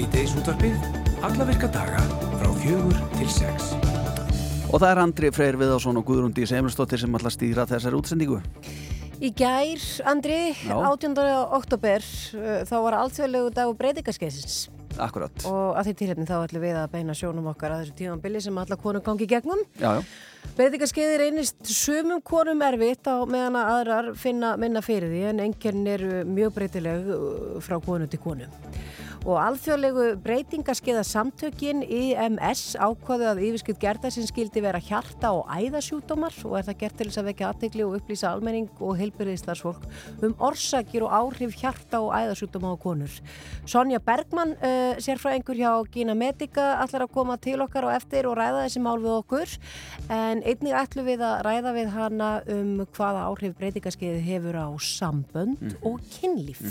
Svíteis útvarpið, alla virka daga frá fjögur til sex. Og það er Andri Freyr Viðásson og Guðrundi Semilstóttir sem allar stýra þessari útsendingu. Í gær, Andri, Já. 18. oktober, uh, þá var alþjóðlegu dag breytingaskeiðsins Akkurat. og að því tilhefni þá ætlum við að beina sjónum okkar að þessu tímanbili sem alla konur gangi gegnum. Já, já. Breytingaskeiði reynist sumum konum erfitt á meðan að aðrar finna minna fyrir því en enginn eru mjög breytileg uh, frá konu til konu. Og alþjóðlegu breytingaskeiða samtökin IMS ákvaðu að yfirskut gerðarsinn skildi vera hjarta og æðasjúdómar og er það gert til þess að vekja aðtegli og upplýsa almenning og heilbyrðistarsfólk um orsakir og áhrif hjarta og æðasjúdóma á konur. Sonja Bergmann, uh, sérfræðingur hjá Gina Medica, allar að koma til okkar og eftir og ræða þessi mál við okkur en einnig ætlum við að ræða við hana um hvaða áhrif breytingaskeiði hefur á sambönd og kynlíf.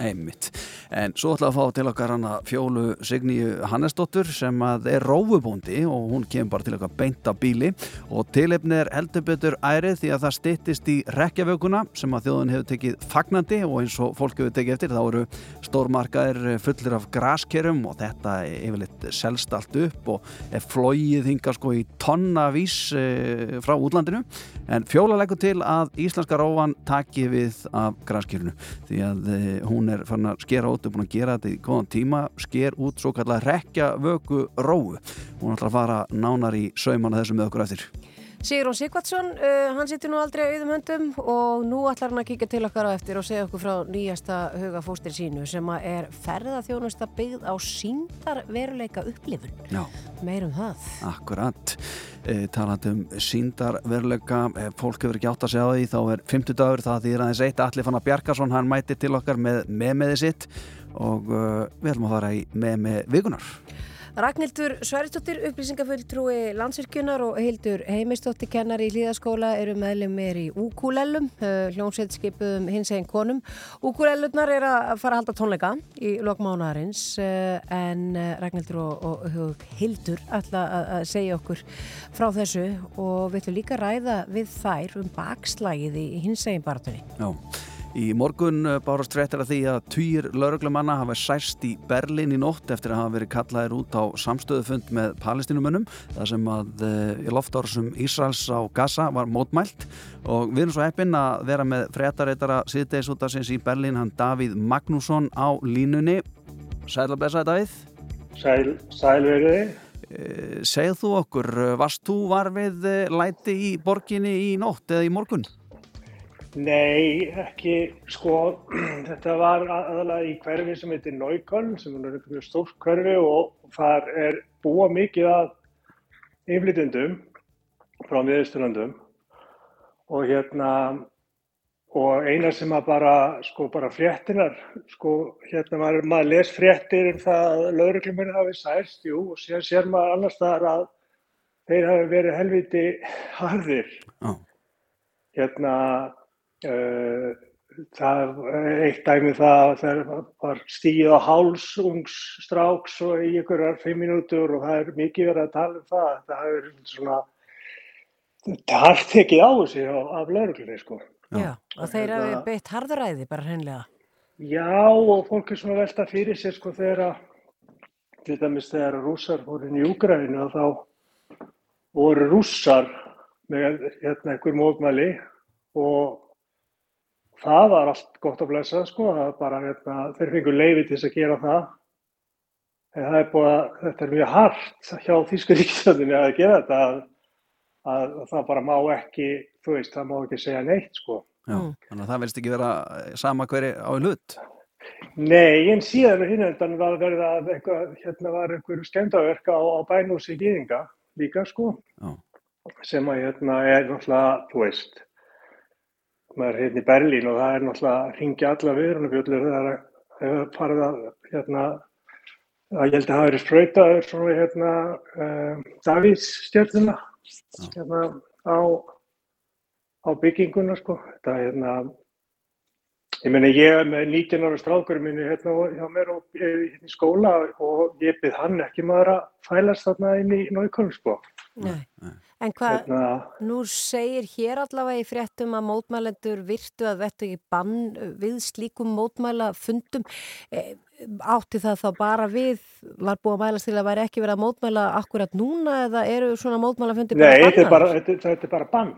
Einmitt. En svo ætla að fá til okkar hana fjólu Signíu Hannesdóttur sem að er rófubóndi og hún kemur bara til okkar beint á bíli og tilefni er heldur betur ærið því að það styttist í rekjavökunna sem að þjóðun hefur tekið fagnandi og eins og fólk hefur tekið eftir þá eru stórmarkaðir fullir af graskerum og þetta er yfirleitt selst allt upp og er flóið hinga sko í tonnavís e, frá útlandinu en fjóla leggur til að íslenska rófan taki við af graskerinu því að e, hún er fann að skera út og búin að gera þetta í góðan tíma sker út svo kallar rekja vöku róu hún ætlar að fara nánar í sauman að þessu með okkur eftir Sigrún Sigvardsson, uh, hann situr nú aldrei auðum höndum og nú ætlar hann að kíka til okkar á eftir og segja okkur frá nýjasta huga fóstir sínu sem er ferðaþjónusta byggð á síndar veruleika upplifun. Já, Meirum það. akkurat e, talandi um síndar veruleika e, fólk hefur ekki átt að segja á því þá er 50 dagur það því er aðeins eitt Alli Fannar Bjarkarsson hann mæti til okkar með memeði sitt og e, við ætlum að fara í meme vikunar Ragnhildur Sværistóttir, upplýsingafulltrúi landsvirkjunar og Hildur Heimistóttir kennar í hlýðaskóla eru meðlumir í Úkulellum, hljómsveit skipuðum hins eginn konum. Úkulellurnar er að fara að halda tónleika í lokmánaðarins en eh, Ragnhildur og, og, Hildur ætla að, segja okkur frá þessu og við ætlum líka að ræða við þær um bakslægið í hins eginn baratunni. Já Í morgun eh, bárast fréttir að því að týr lauruglumanna hafa særst í Berlin í nótt eftir að hafa verið kallaðir út á samstöðufund með palestinumönnum þar sem að í loftársum Ísraels á Gaza var mótmælt og við erum svo heppinn að vera með fréttareitara síðdeis út af sinns í Berlin hann Davíð Magnússon á línunni Sæl að blessa Davíð Sæl, sælveriði. Eh, Segð þú okkur, eh, varst þú var við eh, læti í borginni í nótt eða í morgun? Nei, ekki, sko, þetta var aðalega í hverfi sem heitir Neukölln, sem er mjög stórt hverfi og þar er búa mikið að yflitundum frá miðausturlandum og hérna, og eina sem að bara, sko, bara fréttinar, sko, hérna var, maður les fréttir um það að lauruglumir hafi særst, jú, og sér, sér maður annars þar að þeir hafi verið helviti harðir. Já. Hérna, það er eitt dæmi það að það var stíð á háls ungs stráks og í einhverjar fimm mínútur og það er mikið verið að tala um það það hefur svona það har tekið á þessi af lauruglunni sko Já, og þeir hafi beitt harðuræði bara hreinlega. Já og fólk er svona velta fyrir sér sko þegar að til dæmis þegar rússar voru inn í Úgrænu og þá voru rússar með hérna einhver mótmæli og það var allt gott að blessa sko, það var bara hérna, þeir fengur leiði til þess að gera það. En það er búið að, þetta er mjög hart hjá Þýsku ríkistöndinni að gera þetta, að, að, að það bara má ekki, þú veist, það má ekki segja neitt sko. Já, Mm. þannig að það verðist ekki vera sama hverju á í hlut. Nei, en síðan hinn endan var verið að eitthvað, hérna var einhver skemmdaverka á, á bænúsi gýðinga líka sko, Já. sem að hérna er náttúrulega, þú veist, maður er hérna í Berlín og það er náttúrulega að ringja alla viðrunabjöllur það er að það er farið að hérna að ég held að hafa verið spröytaður svona hérna um, Davís stjórnuna hérna á á bygginguna sko. Þetta er hérna ég meina ég er með 19 ára strákur minni hérna hjá mér og ég er hérna í skóla og ég byrð hann ekki maður að fælast þarna inn í náikon sko Nei. En hvað, Hérna, nú segir hér allavega í fréttum að mótmælendur virtu að vettu ekki bann við slíkum mótmælafundum. E, átti það þá bara við, var búið að mælast til að væri ekki verið að mótmæla akkurat núna eða eru svona mótmælafundi bara nei, þetta er bara, þetta, þetta er bara bann.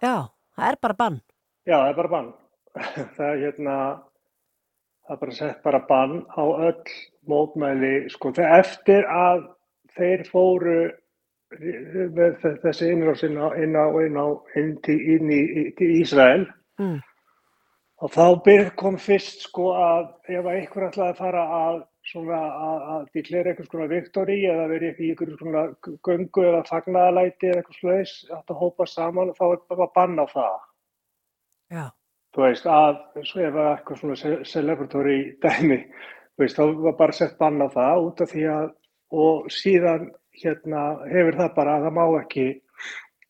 Já, það er bara bann. Já, það er bara bann. það er hérna, það er bara sett bara bann á öll mótmæli, sko, þegar eftir að þeir fóru þessi innrás inn á, inn á, inn á, inn til, í, til Ísrael, Mm. og þá kom fyrst, sko, að ef einhver ætlaði að fara að svona að, að diklera eitthvað svona viktori eða verið í eitthvað svona göngu eða fagnaðalæti eða eitthvað slags, að hópa saman og þá er bara bann á það. Já, þú veist, að svo ef að eitthvað svona ce- celebratory dæmi, þú veist, þá var bara sett bann á það út af því að, og síðan hérna hefur það bara að það má ekki,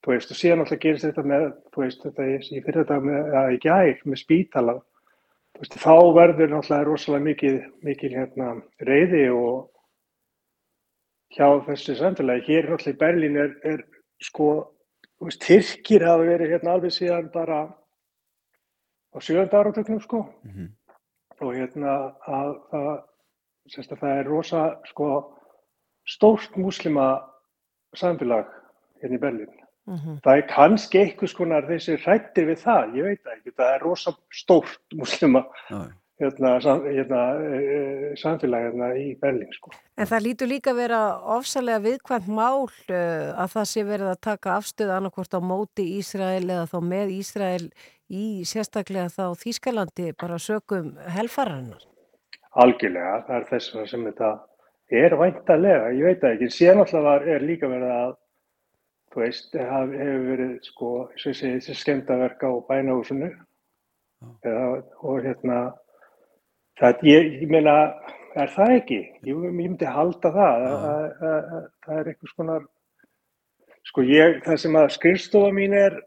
þú veist, og síðan alltaf gerist þetta með, þú veist, þetta ég, ég fyrir þetta með, að í gær, með spítala, þú veist, þá verður náttúrulega rosalega mikið, mikið hérna reyði og hjá þessu samfélagi, hér náttúrulega í Berlín er, er sko, þú veist, Tyrkir hafa verið hérna alveg síðan bara á sjönda áratöknum sko. Mhm. og hérna að það, sérst að það er rosa sko stórt múslima samfélag hérna í Berlín. mhm, Það er kannski einhvers konar þessi hrættir við það, ég veit ekki, það er rosa stórt múslima hérna, sam, hérna e, samfélag hérna í Berlín sko. En það lítur líka að vera ofsalega viðkvæmt mál uh, að það sé verið að taka afstöð annarkvort á móti Ísrael eða þá með Ísrael í sérstaklega þá Þýskalandi bara sökum helfararinnar. Algjörlega, það er þess vegna sem þetta er væntalega, ég veit það ekki, síðan alltaf var, er líka verið að, þú veist, haf, hefur verið, sko, ég segi, þessi skemmtaverk á bænahúsinu. Eða, og hérna, það, ég, ég meina, er það ekki? Ég, ég myndi halda það, að, að, að, það er einhvers konar, sko, ég, það sem að skrifstofa mín er,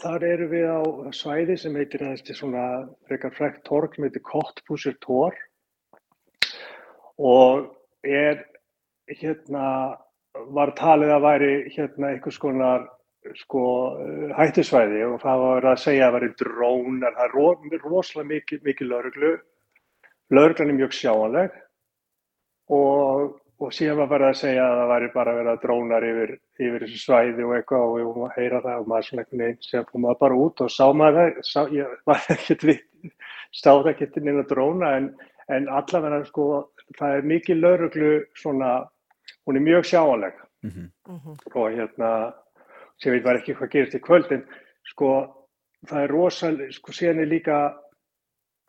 þar eru við á svæði sem heitir svona frekar frækt torg sem heitir Kottbúsir Tor. Og er hérna var talið að væri hérna einhvers konar sko hættusvæði og það var að segja að það væri drónar, það er ro, rosalega mikið, mikið lauruglu, lauruglan er mjög sjáanleg og, og síðan var verið að segja að það væri bara að drónar yfir, yfir þessu svæði og eitthvað og við vorum að heyra það og maður svona einhvern veginn sem fór maður bara út og sá maður það, ég var ekkert við, það ekkert neina dróna en, en allavega sko það er mikið lauruglu svona, hún er mjög sjáanleg Mhm. Mhm. og hérna sem veit var ekki hvað gerist í kvöld en sko það er rosalega sko síðan er líka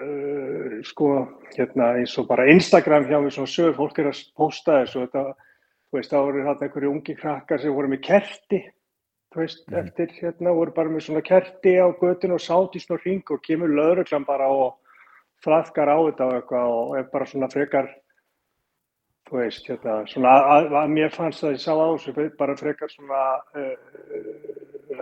uh, sko hérna eins og bara Instagram hjá mér svona sögur fólk er að posta þessu þetta, þú veist þá voru þarna einhverju ungi krakkar sem voru með kerti þú veist Mhm. eftir hérna voru bara með svona kerti á götun og sátt í svona ring og kemur lögreglan bara og þraðkar á þetta og eitthvað og er bara svona frekar þú veist, hérna, svona að, að mér fannst það að ég sá á þessu bara frekar svona uh,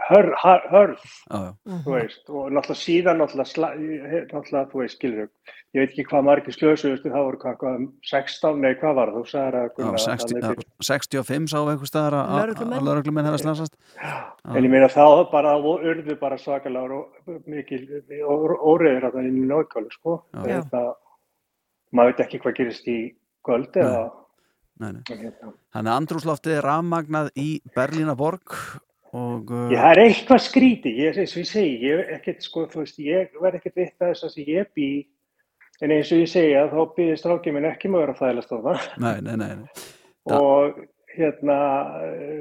hör, hör, hörð, Já, já. þú veist, og náttúrulega síðan náttúrulega, sla, náttúrulega þú veist, skilur ég veit ekki hvað margir slösuðustu, það voru hvað, hvað, 16, nei, hvað var það, þú sagðir að Já, Gunnar, 60, þannig fyrir- já, 65 sá einhver staðar að- að að lögreglumenn hefði slasast. En ég meina þá bara urðu bara svakalega og mikil óriður að það inn í nákvæmlega, sko, maður veit ekki hvað gerist í kvöld eða, Nei, nei. Þannig að andrúsloftið er rafmagnað í Berlínaborg og uh, Já, það er eitthvað skríti, ég, eins og ég segi, ég er ekkert, sko, veist, ég verð ekkert vitt að þess að ég bý, en eins og ég segja, þá býðir strákið minn ekki með að á það. Nei, nei, nei, nei. Og hérna,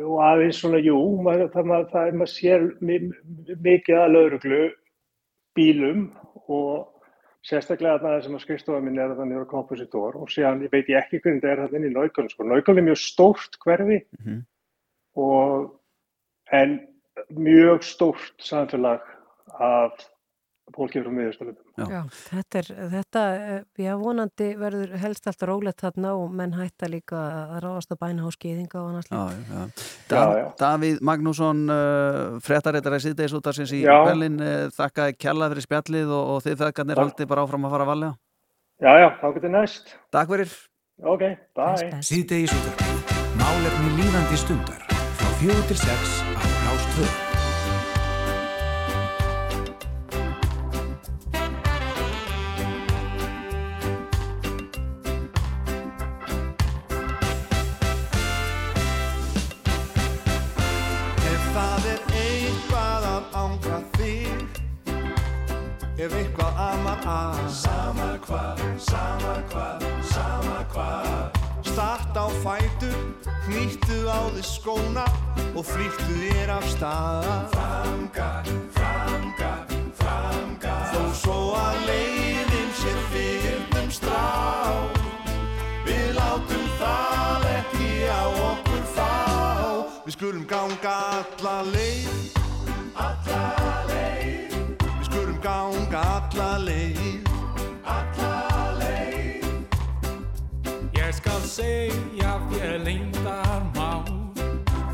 og aðeins svona, jú, maður, það, maður, það er maður sér mi- mikið að lauruglu bílum og sérstaklega það sem að skrifstofa minn er að þannig er kompositor og síðan veit ég ekki hvernig þetta er þannig í Náuköln, sko, Náuköln er mjög stórt hverfi Mhm. og en mjög stórt samfélag af fólki frá miðurstöldum. Já. Já, þetta er, þetta, eh, já, vonandi verður helst allt rólegt þarna og menn hætta líka að ráðast á bænaháskýðinga og annars líka. já. Já, Dav, já. Davíð Magnússon uh, fréttaréttara í síðdeis útarsins í Já. Berlín uh, þakkaði kjalla fyrir spjallið og, og þið þakkarnir Já. haldið bara áfram að fara að valja Já, já, þá getur næst. Takk fyrir Ok, bye. Best. Síðdegis útvarpið. Málefni líðandi stundar. Frá fjögur til sex þið skóna Og flýttu þér af stað. Framgar, framgar, framgar Þó svo að leiðin sér fyrnum strá Við látum það ekki á okkur fá. Við skulum ganga alla leið. Alla leið. Við skulum ganga alla leið. Alla leið. Ég skal segja þér leyndar mál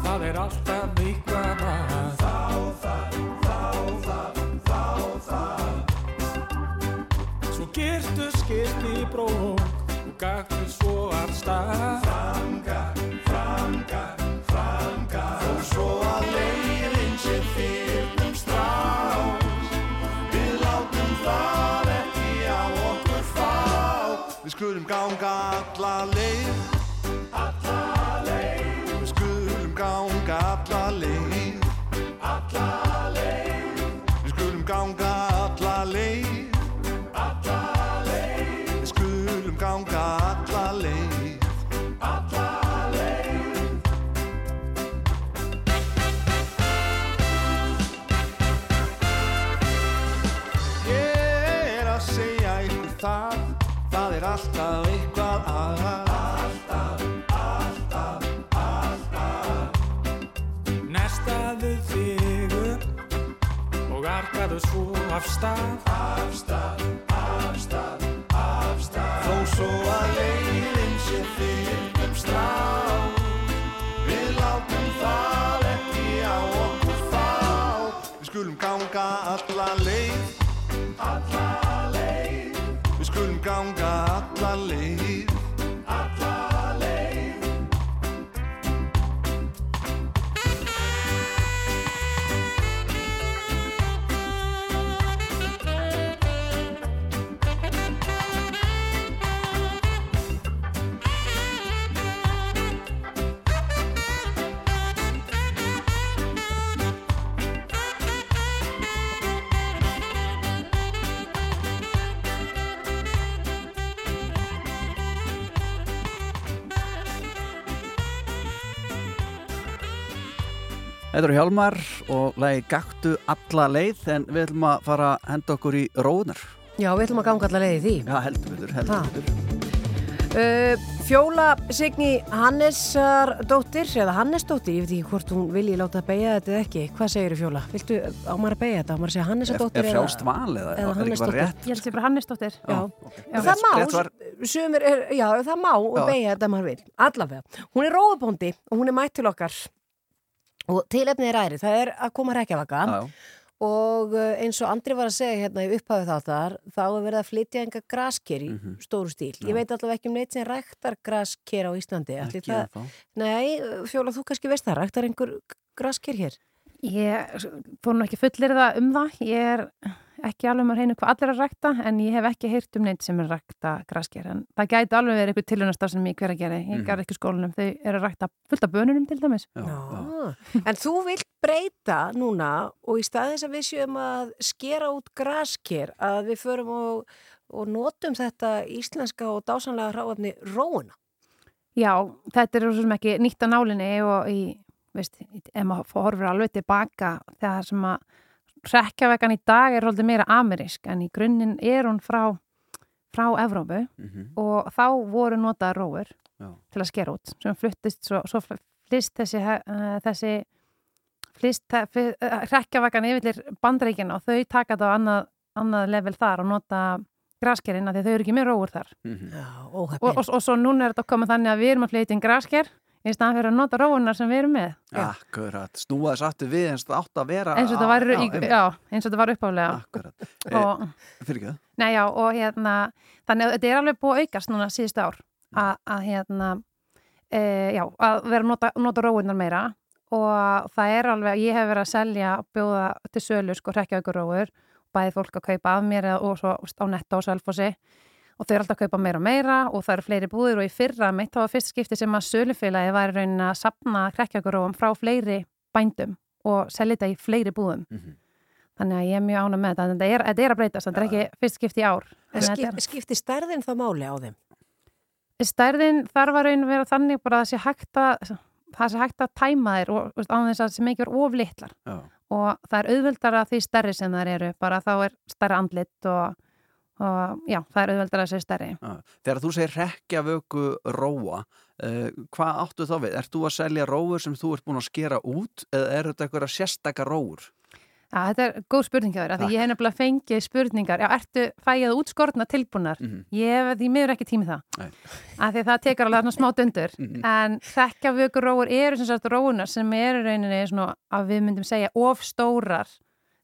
Það er alltaf eitthvað að. Þá það, þá það, þá það. Svo girtu skirti brók og gaktu svo af stað. Framgar, framgar, framgar Þó svo að leiðin sér fyrnum strás Við látum það ekki á okkur fá. Við skulum ganga alla leið svo af stað Af stað, af stað, af stað Þó svo að leiðin sé fyrnum strá Við látum það ekki á okkur fá. Við skulum ganga alla leið Alla leið. Við skulum ganga alla leið Þetta eru Hjálmar og lagi Gaktu alla leið en við ætlum að fara að henda okkur í róðunar. Já, við ætlum að ganga alla leiði því. Já, heldur betur, heldur Ha. betur. Uh, Fjóla Signi Hannesardóttir, eða Hannesdóttir, ég veit ekki hvort hún vilji láta beigja þetta eða ekki. Hvað segir þú Fjóla? Viltu á maður að beigja þetta? Á maður að segja Er, Hannesardóttir er frjálst val eða, eða er Hannesdóttir? rétt? Ég held sér bara Hannesdóttir. Já. ok. Það má, Rétt var, sumir er, já, það má og tilefnið er æri. Það er að koma rekjavaka. og uh, eins og Andri var að segja hérna í upphafið þáttar þá er verið að flytja enga grasker í Mhm. stóru stíl. Já. Ég veit allavega ekki um neitt sem ræktar grasker á Íslandi. Ekki það, nei, Fjóla, þú kannski veist það, ræktar einhver grasker hér? Ég fór nú ekki fullir það um það. Ég er ekki alveg maður hreinu hvað allir að rækta en ég hef ekki heyrt um neitt sem er rækta grasker. En það gæti alveg verið eitthvað tilhörnastar sem ég hver að gera. Ég Mhm. gar ekki skólanum. Þau eru að rækta fullt af bönunum til dæmis. Já, já. En þú vilt breyta núna og í staðis að við séum að skera út grasker að við förum og, og notum þetta íslenska og dásanlega hráefni róuna. Já, þetta er svo sem ekki nýtt á nálinni og í, veist, ef maður horfur alveg tilbaka þegar sem að rekjavekan í dag er haldið meira amerísk en í grunninn er hún frá, frá Evrópu Mhm. og þá voru notaða róur Já. til að skera út sem fluttist, svo, svo flist þessi, uh, þessi flist, rekjavakan yfirlir bandreikin og þau taka þetta á annað, annað level þar og nota graskerinn af því að þau eru ekki með róur þar Mhm. Já, og, óheppin. og, og svo núna er þetta komið þannig að við erum að flytja inn grasker í staðan fyrir að nota róunar sem við erum með. Akkurat, snúa þess aftur við eins og það átt að vera eins og þetta var, og uppálega Akkurat, og, e, fyrir ekki það? Nei, já, og hérna þannig að þetta er alveg búið aukast núna síðustu ár. Að, að hérna e, já, að vera að nota, nota róunar meira. Og það er alveg, ég hef verið að selja bjóða til sölu sko hrekkjaukuróur bæði fólk að kaupa af mér og svo á netta og selfossi og þau eru alltaf að kaupa meira og meira og það eru fleiri búðir og í fyrra mitt þá var fyrst skipti sem að sölufélagi var í raunin að sapna hrekkjaukuróum frá fleiri bændum og selja þetta í fleiri búðum Mhm. þannig að ég er mjög ána með þetta þetta er, þetta er að breytast, þetta er ekki fyrst skipti í ár En skip, þetta skipti stærðin þá máli á þeim? er, stærðin þarf að raun að vera þannig bara að það sé hægt að það sé hægt að tæma þér og án þess að það sé mikið of litlar Já. og það er auðveldara því stærri sem þær eru bara þá er stærra andlit og, og já, það er auðveldara að sé stærri. Þegar þú segir rekja vöku róa, uh, hvað áttu þá við? Ert þú að selja róur sem þú ert búin að skera út eða er þetta eitthvað sérstaka róur? Já, þetta er góð spurning hjá þér, af því ég hef nefnilega fengið spurningar, já, ertu fægjað útskortna tilbúnar? Mhm. Ég hef því miður ekki tími það, af því það tekur alveg smá dundur, Mhm. en þekka vöku róur eru sem sagt róunar sem eru rauninni að við myndum segja, of stórar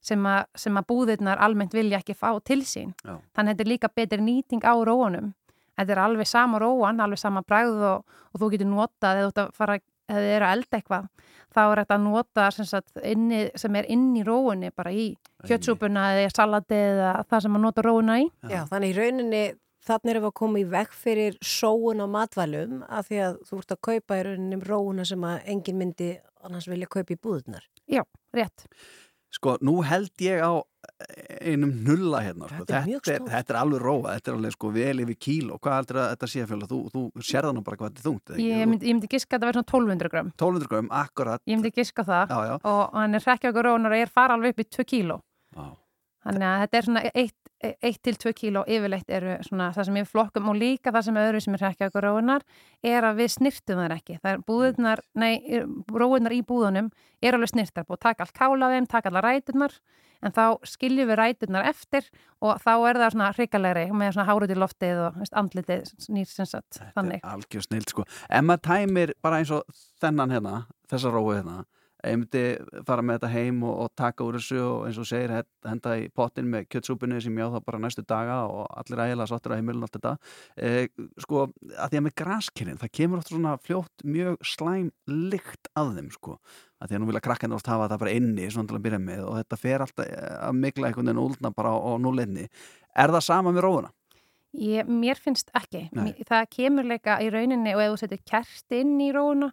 sem, að- sem að búðirnar almennt vilja ekki fá til sín. Já. Þannig að þetta er líka betri nýting á róunum. Þetta er alveg sama róan, alveg sama bræð og, og þú getur notað eða þú ert að fara, eða þið eru að elda eitthvað, þá er þetta að nota sem, sagt, inni, sem er inn í róunni bara í kjötsúpuna eða í salati eða það sem að nota róuna í. Já, þannig í rauninni þannig erum við að koma í veg fyrir sóun á matvælum af því að þú ert að kaupa í rauninni róuna sem að enginn myndi annars vilja kaupa í búðunar. Já, rétt. Sko, nú held ég á einum nulla hérna. Sko. Þetta er þetta, stórt. þetta er alveg róa, þetta er alveg sko vel yfir kíló. Hvað heldur þetta sé fjöla? Þú, þú sér það nú bara hvað þetta er þungt. ekki? Ég myndi, ég myndi giska að þetta verður svona 1200 gram. 1200 grömm, akkurat. Ég myndi giska það Já, já. og hann er hrekkja okkur róunar og er fara alveg upp í 2 kíló. Þannig að þetta er svona 1 til 2 kíló yfirleitt eru svona það sem ég flokkum og líka það sem öðru sem er hrekkja okkur róunar er að við snirtum þær ekki. Það er búðunar, nei, róunar í búðunum er alveg snirtar, búið að taka allt kála af þeim, taka alla ræturnar en þá skiljum við ræturnar eftir og þá er það svona hrikalegri með svona hárut í loftið og veist, andlitið nýr sem sagt Þetta þannig. er algjör snild sko. Ef maður tæmir bara eins og þennan hérna, þessa róu hérna, ég myndi fara með þetta heim og, og taka úr þessu og eins og segir hend- henda í pottin með kjötsúpunni sem ég á það bara næstu daga og allir ægilega sáttur á heimilin allt þetta. Eh, sko, að því að með graskynnin, það kemur oft svona fljótt mjög slæm lykt að þeim sko. Að því að nú vilja krakkarnir oft hafa það bara inni svona til að byrja með og þetta fer alltaf eh, að mikla einhvern veginn úldna bara á, núlinni. Er það sama með róuna? Ég, mér finnst ekki. Nei. Það kemur leika í rauninni og ef þú setur kerst inn í róuna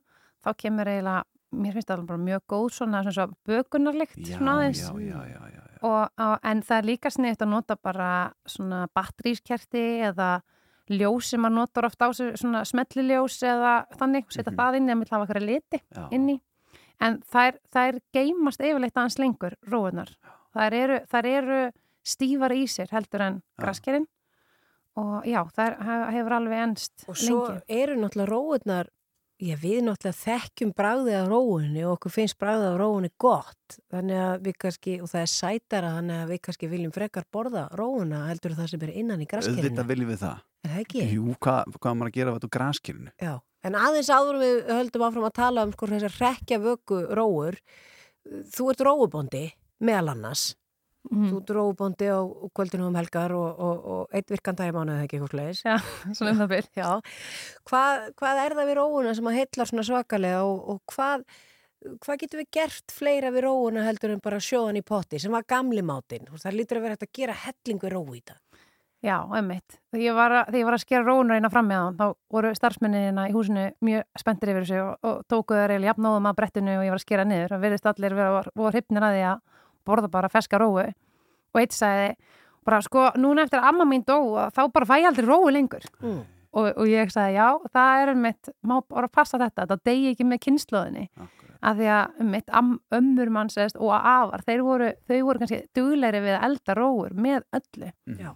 þá kemur eiginlega, mér finnst það bara mjög góð svona, svona, svona bökunarlikt svona aðeins. en það er líka sniðt að nota bara svona batterískerti eða ljós sem maður notar oft á svona smelliljós eða þannig, setja Mhm. það inn eða með hafa hverja liti já. inn í. En þær, þær geymast yfirleitt aðeins lengur, róunar. Þær eru, eru stífar í sér heldur en graskerinn og já, þær hef- hefur alveg ennst Og svo lengi. eru náttúrulega róunar, já við náttúrulega þekkjum bráðið af róunni og okkur finnst bráðið af róunni gott. Þannig að við kannski, og það er sætara, þannig að við kannski viljum frekar borða róuna heldur það sem er innan í graskerinu. Auðvitað viljum við það. Er það ekki? Jú, hvað, hvað á maður að gera við þetta graskirinu? Já, en aðeins áður við höldum áfram að tala um sko þessar rekja vöku róur. Þú ert róubondi, meðal annars. Mm. Þú ert róubondi á kvöldinu um helgar og, og, og eitt virkan dag í mánuði ekki eitthvað slegis. Já, svona um það byrj. Já, hvað, hvað er það við róuna sem að heillar svona svakalega og, og hvað, hvað getur við gert fleira við róuna heldur en bara sjóðan í potti sem var gamli mátin? Þú veist, Það lítur að vera hægt að gera helling við róu í það. Já, emmitt. Þegar ég var að, ég var að skera róunar eina fram með hann, þá voru starfsmenninina í húsinu mjög spenntir yfir þessu og, og tókuðu þær eiginlega jafnóðum að brettinu og ég var að skera niður og að að borða bara feska róu og eitt sagði bara sko, núna eftir að amma mín dó þá bara fæ ég aldrei róu lengur Mm. og, og ég sagði já, það er mitt má bara passa þetta, það degi ekki með kynnslóðinni Akkurat. af því að mitt am, ömmur mann sést og afar, þeir voru, þau voru kannski duglegri við að elda róur með öllu Já.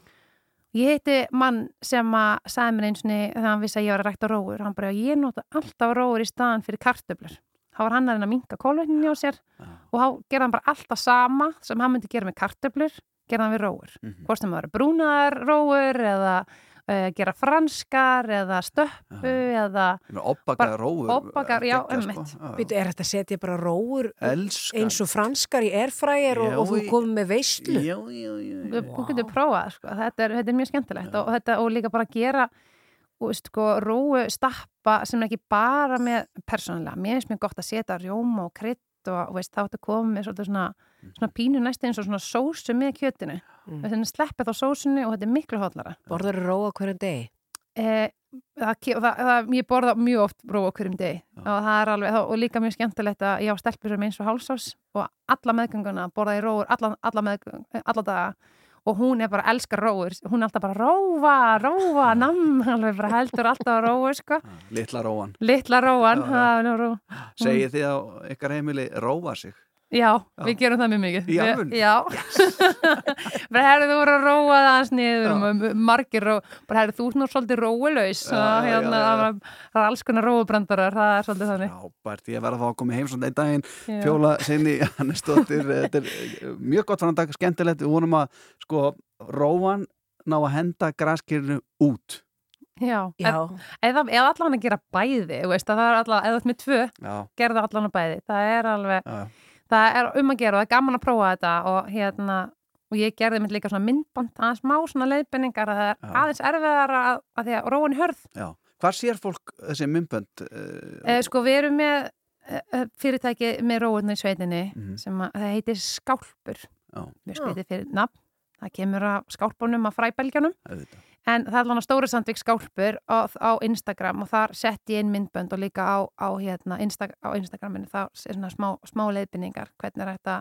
Ég heiti mann sem að sagði mér einsinni þegar hann vissi að ég var að rækta róur. Hann bara, ég nota alltaf róur í staðan fyrir kartöflur. Þá var hann að reyna að minka kólvetninni á sér Já. og þá gerði hann bara alltaf sama sem hann myndi gera með kartöflur, gerði hann við róur. Mhm. Hvort sem það eru brúnaðar róur eða uh, gera franskar eða stöppu eða Obbakaða róur. obbakaðar, já, geggjað, einmitt. Sko. Er þetta að setja bara róur Elskar. eins og franskar í airfryer og, Já, og þú komið með? Já, já, já. já. þú getur prófað, sko. þetta, er, þetta er mjög skemmtilegt og, þetta, og líka bara gera sko, róu stappa sem er ekki bara með persónulega, mér finnst mér gott að setja rjóma og krydd og veist, þá ertu komið svona, svona pínu næstu eins og svona sósu með kjötinu. Mm. þannig sleppið á sósunni og þetta er miklu hotlara Borður þú róa hverjum degi? Eh, það, það, það, ég borða mjög oft róa hverjum degi og það er alveg, og líka mjög skemmtilegt að ég á stelpur sem eins og hálsás og alla meðgönguna borða ég róur alla, alla, alla daga og hún er bara elskar róur, hún er alltaf bara rófa, rófa, namm, alveg bara heldur alltaf að róu, sko, Litla róan. litla róan. Segið þið á ykkar heimili róa sig? Já, við gerum það mjög mikið. Í Við-? Já. bara herrðu þú voru að róa það aðeins niður Já. og margir ró, bara herrðu þú ert nú svolítið Já, já, hérna, já, já. það það er alls konar róubrandarar, það er svolítið þannig. Frábært, ég verða að fá að koma heim svona einn daginn Já. Fjóla sinni Hannesdóttir þetta er eh, mjög gott framdag, skemmtilegt við vonum að sko róan ná að henda graskirinu út Já, Já, eða, allan að gera bæði, veist, að það er allan, eða með tvö, Já, gerðu allan að bæði, það er alveg, já, það er um að gera og það er gaman að prófa þetta og hérna, og ég gerði mynd líka svona myndband, aðeins má svona leiðbenningar að það er Já. aðeins erfiðar að, að því að róin hörð, já Hvar sér fólk þessi mymbönd? Uh, Eh, sko við erum með eh, fyrirtæki með róurna í sveitinni Mhm. sem að það heitir Skálpur Já. við skreitið fyrir nafn það kemur að skálpunum að fræbelgjanum auðvitað. En það er alveg stóri sandvík Skálpur á, á Instagram og þar sett ég inn myndbönd og líka á, á, hérna, Insta, á Instagraminu. Þá er svona smá, smá leiðbynningar hvernig er þetta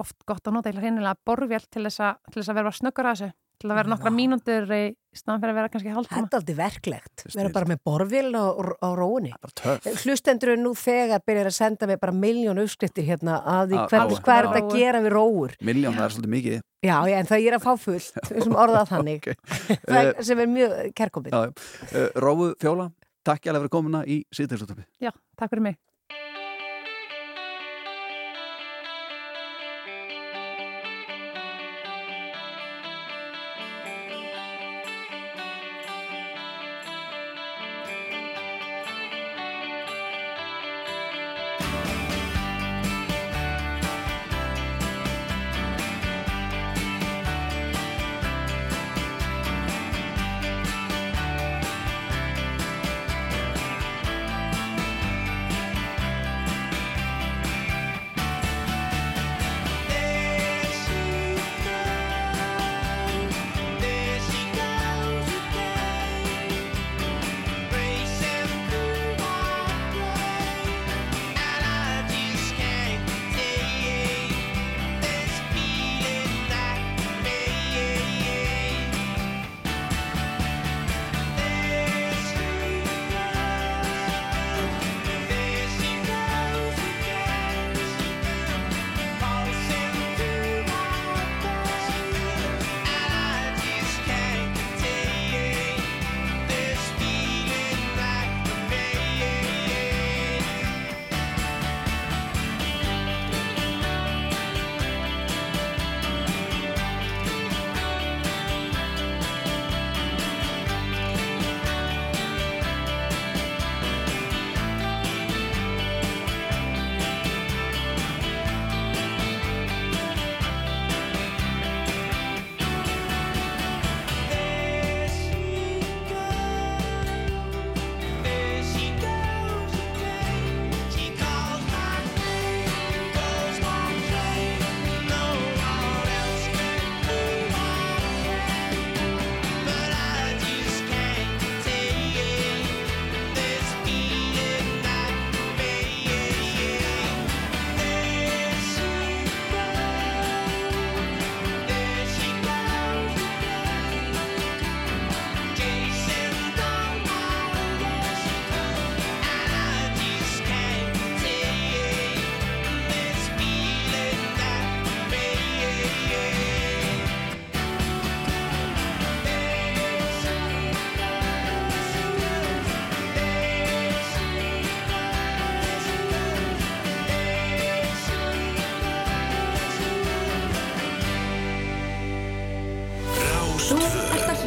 oft gott að nota eða hreinlega borvél til þess að, til þess að vera snöggur að þessu til að vera nokkra mínútur í staðan fyrir að vera kannski hálftíma. Þetta er aldrei verklegt. Verður bara með borvél á, á róunni. Bara töff. Hlustendur er nú þegar byrjar að senda mig bara miljón uppskriftir hérna að því hvað er þetta að gera við róur. Miljón, það er svolítið mikið. Já, já, en það ég er að fá fullt, sem orðað þannig, það, sem er mjög kærkominn. Já, já. Uh, Rófu Fjóla, takk ég alveg fyrir komuna í síðdegisúttöpi Já, takk fyrir mig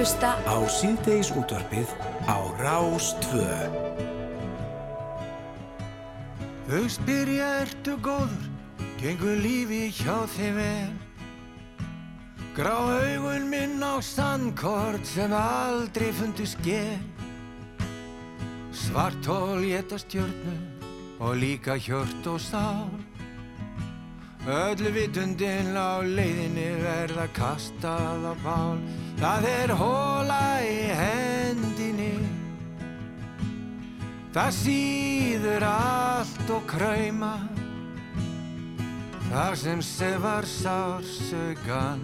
hlusta Á síðdeis útvarpið á Rás 2. Þau spyrja ertu góður, gengur lífi hjá þeim vel. Grá augun minn á sandkort sem aldrei fundu sker. Svartól geta stjörnu og líka hjört og sál Öllu vitundin á leiðinni verða kastað á bál Það er hóla í hendinni. Það síður allt og krauma. Það sem sefar sársögan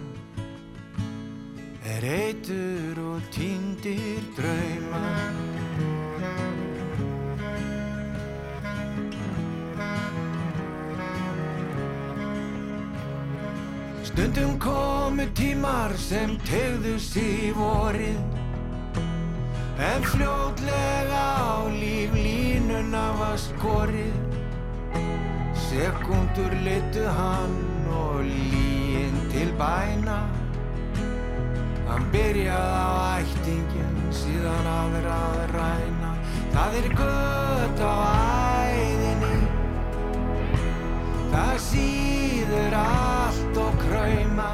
er eitur og týndir drauma Stundum komu tímar sem tegðu sig vorið. En fljótlega á líf línuna var skorið. Sekundur litu hann og líin til bæna. Hann byrjaði á ættingin síðan aðra að ræna. Það er gött á æðinni. Það síður allt og krauma.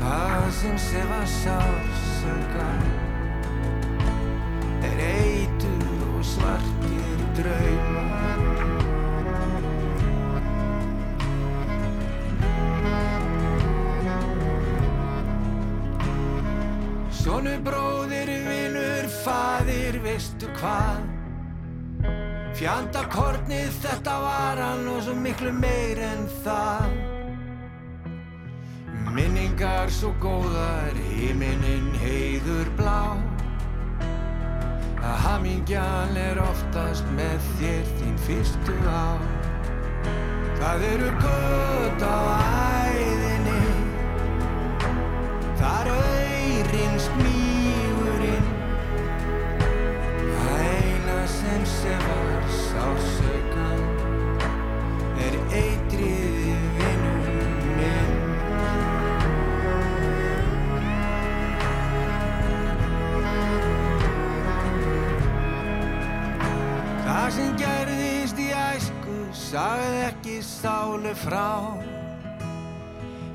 Það sem sefa sársöka Er eitur og svartir drauma. Sónu bróðir, vinur, faðir, veistu hvað Fjandakornið þetta var hann og svo miklu meir en það. Minningar svo góðar, himinin heiður blá. Að hamingjan er oftast með þér þín fyrstu á. Það eru gött á æðinni. Þar auðrin smígurinn. Það eina sem sefar sásaukan er eitrið í vinnum minn. Það sem gerðist í æsku sagði ekki sálu frá.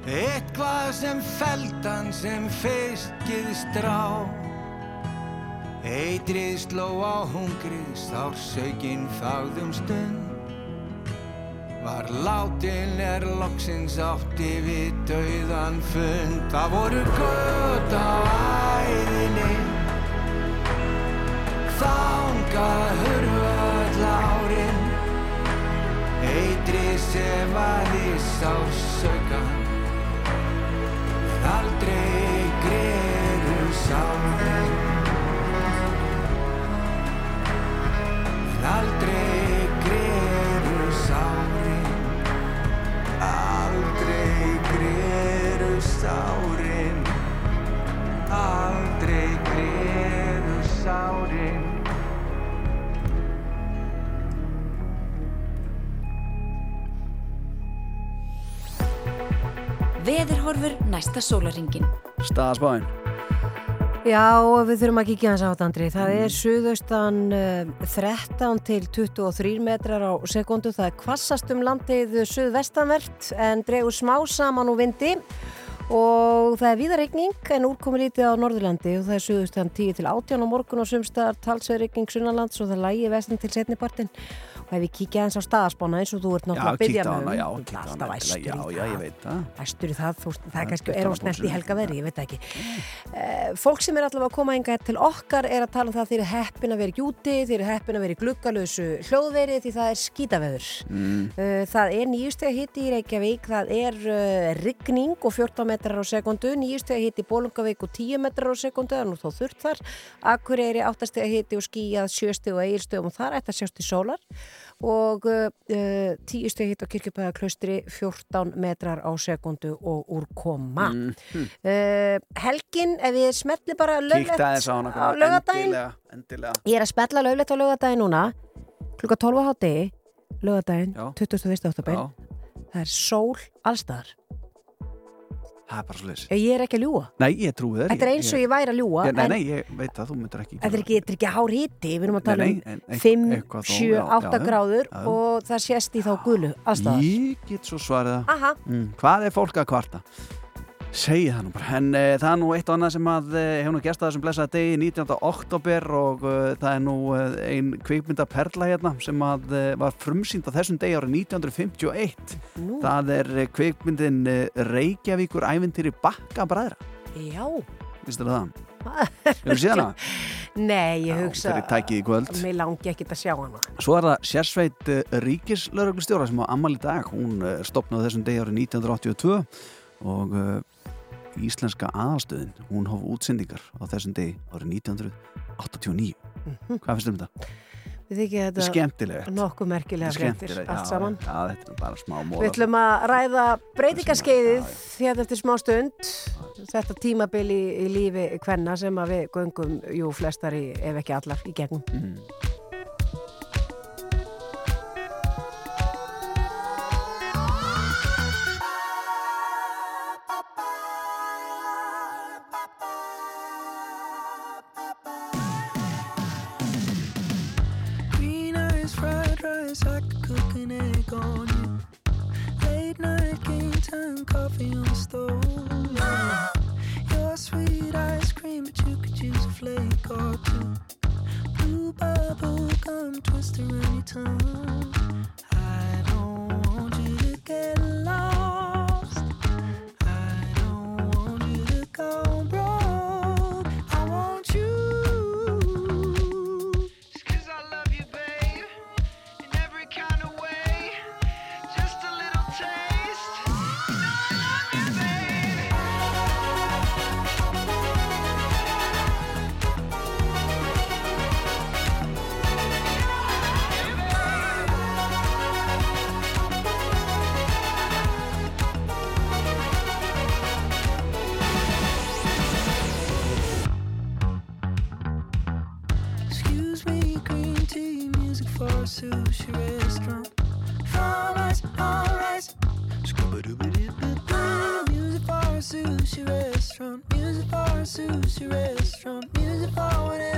Eitthvað sem feldan sem feiskið strá Eitrið sló á hungrið, sársökin þáðum stund. Var látin er loksins átti við dauðan fund. Það voru gött á æðinni. Þangað hurfað lárin Eitrið sefaði sársökan Aldrei greru sárin sárin Aldrei greru sárin Veðurhorfur næsta sólaringin. Staðasbáin Já, við þurfum að kíkja hans á þetta, Andri. Það er suðaustan uh, 13 til 23 metrar á sekundu. Það er kvassast um landið suðvestanvert en dregur smá saman úr vindi og það er víðarregning en úrkomur lítið á Norðurlandi. Og það er suðaustan 10 til 18 á morgun og sumstaðar talsveðregning sunnanlands og það lægi vestan til setnipartin ef við kíkja hans á staðaspána eins og þú ert náttúrulega að byggja með hana, já, um, kíkta á alltaf hana, já, já, ég veit það Æstur í það, þú, það er kannski, er á snett í bóksin. helga veri, ég veit ekki. Uh, fólk sem er allavega að koma enga til okkar er að tala um það að þeir eru heppin að vera í gjúti, þeir eru heppin að vera í gluggalösu hljóðveri því það er skítaveður. mm. Uh, það er nýjustega hitti í Reykjavík, það er uh, rigning og 14 metrar á sekundu, nýjustega hitti í Bólungavík og 10 metrar á sekundu, er nú þó þurrt þar, Akureyri 8 stega hitti og skíjað 7 steg og eigilstegum og þar ætti að sjást í sólar og uh, 10 steg hitt á kirkjubæðaklaustri 14 metrar á sekundu og úrkoma. Mm. Uh, helgin, ef við smetli bara löglegt á endilega. Ég er að spella löglegt á laugadaginn núna klukka 12 á hátegi laugadaginn, Já. 21. oktober það er sól allstaðar það er bara svo leys ég er ekki að ljúa Nei, ég trúi þér þetta er eins og ég væri að ljúa Nei, nei, ég veit að þú myndir ekki þetta er ekki, þetta er ekki hár hiti við erum að tala um nei, en ein- 5, eitthvað þó, 7, já, 8 já, já. gráður Já. og það sést í þá gulu allstaðar Ég get svo svarið það Aha, mm. Hvað er fólk að kvarta? Segji það nú bara, en uh, það er nú eitt og annað sem að uh, hefur nú gæst að þessum blessaða degi 19. oktober og uh, það er nú ein kvikmyndaperla hérna sem að var frumsýnd á þessum degi árið 1951. Nú, Það er kvikmyndin Reykjavíkur ævintýri Bakka bræðra. já. Vistu það? Hefur séð hana? Nei, ég hugsa í kvöld. Mér langi ekkit að sjá hana. Svo er það sérsveit ríkislauruglustjóra sem á ammal í dag. Hún stopnaði þessum degi árið 1982 og íslenska aðalstöðin, hún hóf útsendingar á þessum degi árið 1989. Hvað finnst þér um þetta? Við þykja þetta Skemmtilegt. nokkuð merkilega Skemmtilegt, allt saman. Já, þetta er bara smá móla. Við ætlum að ræða já. hérna eftir smá stund. Þetta tímabil í, í lífi hvenna sem að við göngum, jú, flestar í, ef ekki allar, í gegnum. Mm. You. Late night game time, coffee on the stove. Your sweet ice cream, but you could use a flake or two. Blue bubble gum twister tongue. I don't want you to get for a sushi restaurant. Fried rice, all rice. Scooba-dooba-doo-ba-doo. Music for a sushi restaurant. Music for a sushi restaurant. Music for whatever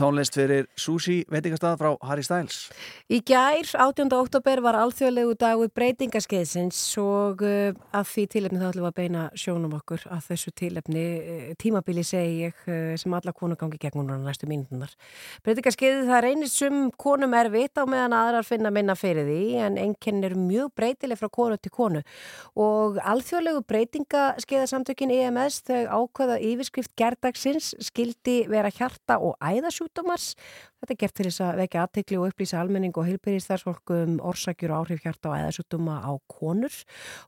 tónlist fyrir Sushi veitingastað frá Harry Styles. Í gær, 18. oktober, var alþjóðlegu dagur breytingaskeiðsins og uh, að því tilefni þá ætlum við að beina sjónum okkur að þessu tilefni uh, tímabili segi ég uh, sem alla konur gangi gegn núna næstu mínutunar. Breytingaskeiði það reynist sum konum erfitt á meðan aðrar finna minna fyrir því en enkenn er mjög breytileg frá konu til konu og alþjóðlegu breytingaskeiðasamtökin EMS þau ákveða yfirskrift gerdagsins skildi vera hjarta og æðasjútumars Þetta er gert til þess að vekja aðtekli og upplýsa almenning og heilbyrðistarfsfólk um orsakjur og áhrif hjarta og æðasútuma á konur.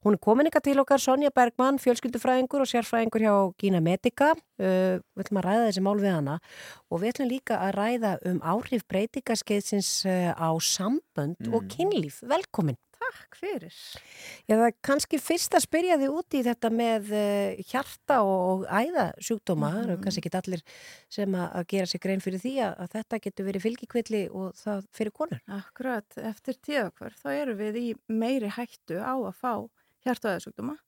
Hún er komin ykkar til okkar, Sonja Bergmann, fjölskyldufræðingur og sérfræðingur hjá Gína Medica. Uh, við ætlum að ræða þessi mál við hana og við ætlum líka að ræða um áhrif breytingaskeiðsins uh, á sambönd og kynlíf. Velkomin. Takk fyrir. Já, það er kannski fyrst að spyrja þig út í þetta með uh, hjarta og æðasjúkdóma. Það eru kannski ekki allir sem að, að gera sig grein fyrir því að, að þetta getur verið fylgikvilli og það fyrir konur. Akkurat, eftir tíðakvör þá erum við í meiri hættu á að fá hjartaðarsjúkdóma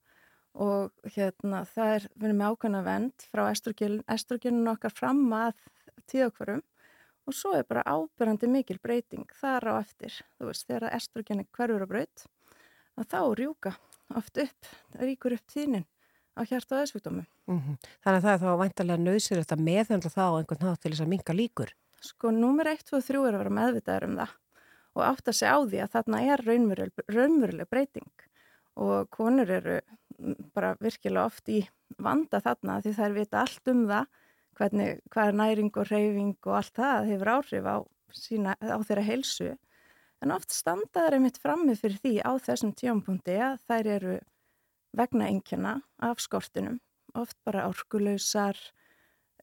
og hérna það er, við erum með ákveðna vend frá estrogeninu okkar fram að tíðakvörum og svo er bara ábyrrandi mikil breyting þar á eftir, þú veist, þegar estrogenin hverfur á braut, að þá rjúka oft upp, ríkur upp tíðnin á hjart og aðsvíkdómi. Mm Þannig að það er þá vantarlega nöðsir þetta meðhendla þá á einhvern nátt til þess að minga líkur. Sko, númer 1, 2 og 3 er að vera meðvitaður um það og átt að segja á því að þarna er raunveruleg, raunveruleg breyting og konur eru bara virkilega oft í vanda þarna því þær vita allt um það hvernig, hvað er næring og reyfing og allt það hefur áhrif á, sína, á þeirra heilsu en oft standaður einmitt frammi fyrir því á þessum tjónpunkti að þær eru vegna engjana af skortinum oft bara orkulösar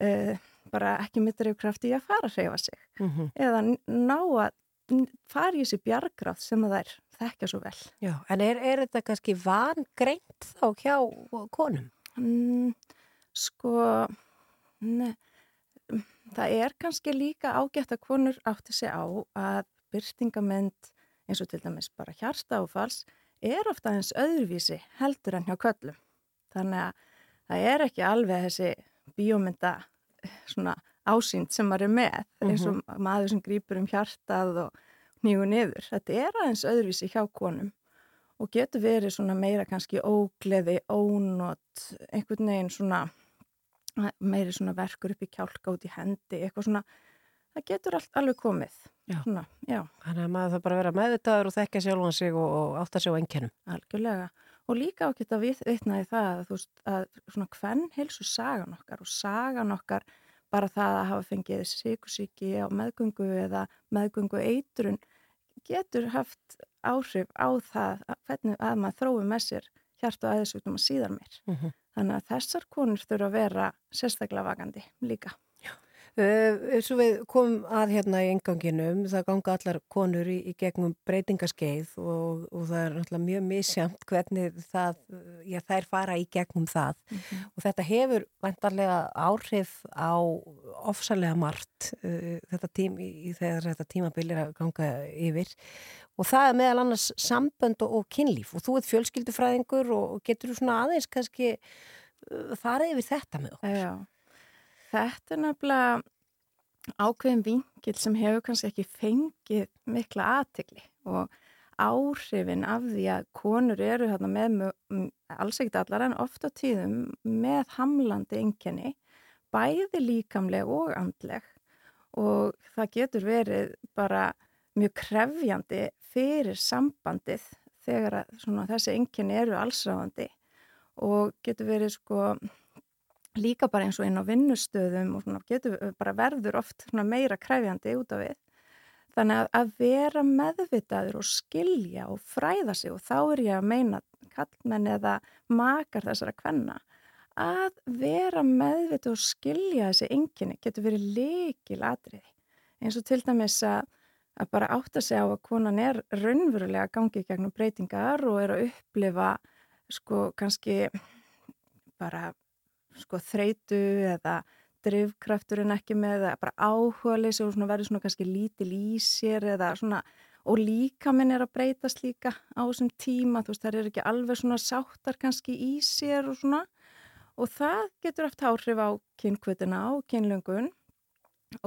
uh, bara ekki krafti í að fara að reyfa sig Mm -hmm. eða ná að fara í þessi bjargráð sem að þær þekkja svo vel. Já, en er, er þetta kannski vangreint þá hjá konum? Mm, sko, ne, það er kannski líka ágætt að konur átti sig á að byrtingament eins og til dæmis bara hjartáfals er ofta eins öðruvísi heldur en hjá köllum. Þannig að það er ekki alveg þessi bíómynda svona ásýnd sem maður er með eins og maður sem grýpur um hjartað og nýgu niður. Þetta er aðeins öðruvísi hjá konum og getur verið svona meira kannski ógleði, ónót, einhvern veginn svona meiri svona verkur upp í kjálka út í hendi, eitthvað svona, það getur allt alveg komið. Já. Svona, já. Þannig að maður það bara vera meðvitaður og þekkja sjálfan sig og, og átt að sjá ennkennum. Algjörlega. Og líka ágætt að vitnaði það að þú veist að svona hvern heilsu sagan okkar og sagan okkar bara það að hafa fengið sykusíki á meðgöngu eða meðgöngu eitrun getur haft áhrif á það að, hvernig að maður þrói með sér hjart og aðeinsvíknum að síðar mér. Mm -hmm. Þannig að þessar konur þurfa að vera sérstaklega vakandi líka. Uh, svo við komum að hérna í enganginum, það ganga allar konur í, í gegnum breytingaskeið og, og það er náttúrulega mjög misjamt hvernig það, já þær fara í gegnum það Mm -hmm. og þetta hefur vantarlega áhrif á ofsalega margt uh, þetta tím, í, þegar þetta tímabil er að ganga yfir og það er meðal annars sambönd og, og kynlíf og þú ert fjölskyldufræðingur og, og getur þú svona aðeins kannski uh, farið yfir þetta með okkur. Já. Þetta er nefnilega ákveðin vingil sem hefur kannski ekki fengið mikla aðtegli og áhrifin af því að konur eru hérna með, alls ekkert allar en ofta tíðum með hamlandi enginni, bæði líkamleg og andleg. Og það getur verið bara mjög krefjandi fyrir sambandið þegar að, svona, þessi enginni eru allsráðandi og getur verið sko líka bara eins og inn á vinnustöðum og svona getur bara verður oft meira kræfjandi út af við. Þannig að, að vera meðvitaður og skilja og fræða sig og þá er ég að meina kallmenn eða makar þessara kvenna að vera meðvitað og skilja þessi enginni getur verið leikil atriði. Eins og til dæmis að, að bara átta sig á að konan er raunverulega gangið gegnum breytingar og er að upplifa sko kannski bara sko þreitu eða drivkrafturinn ekki með eða bara áhuga leysi og verður svona kannski lítil í sér eða svona og líka minn er að breytast líka á þessum tíma, þú veist það er ekki alveg svona sáttar kannski í sér og svona. Og það getur haft áhrif á kynkvötina og kynlöngun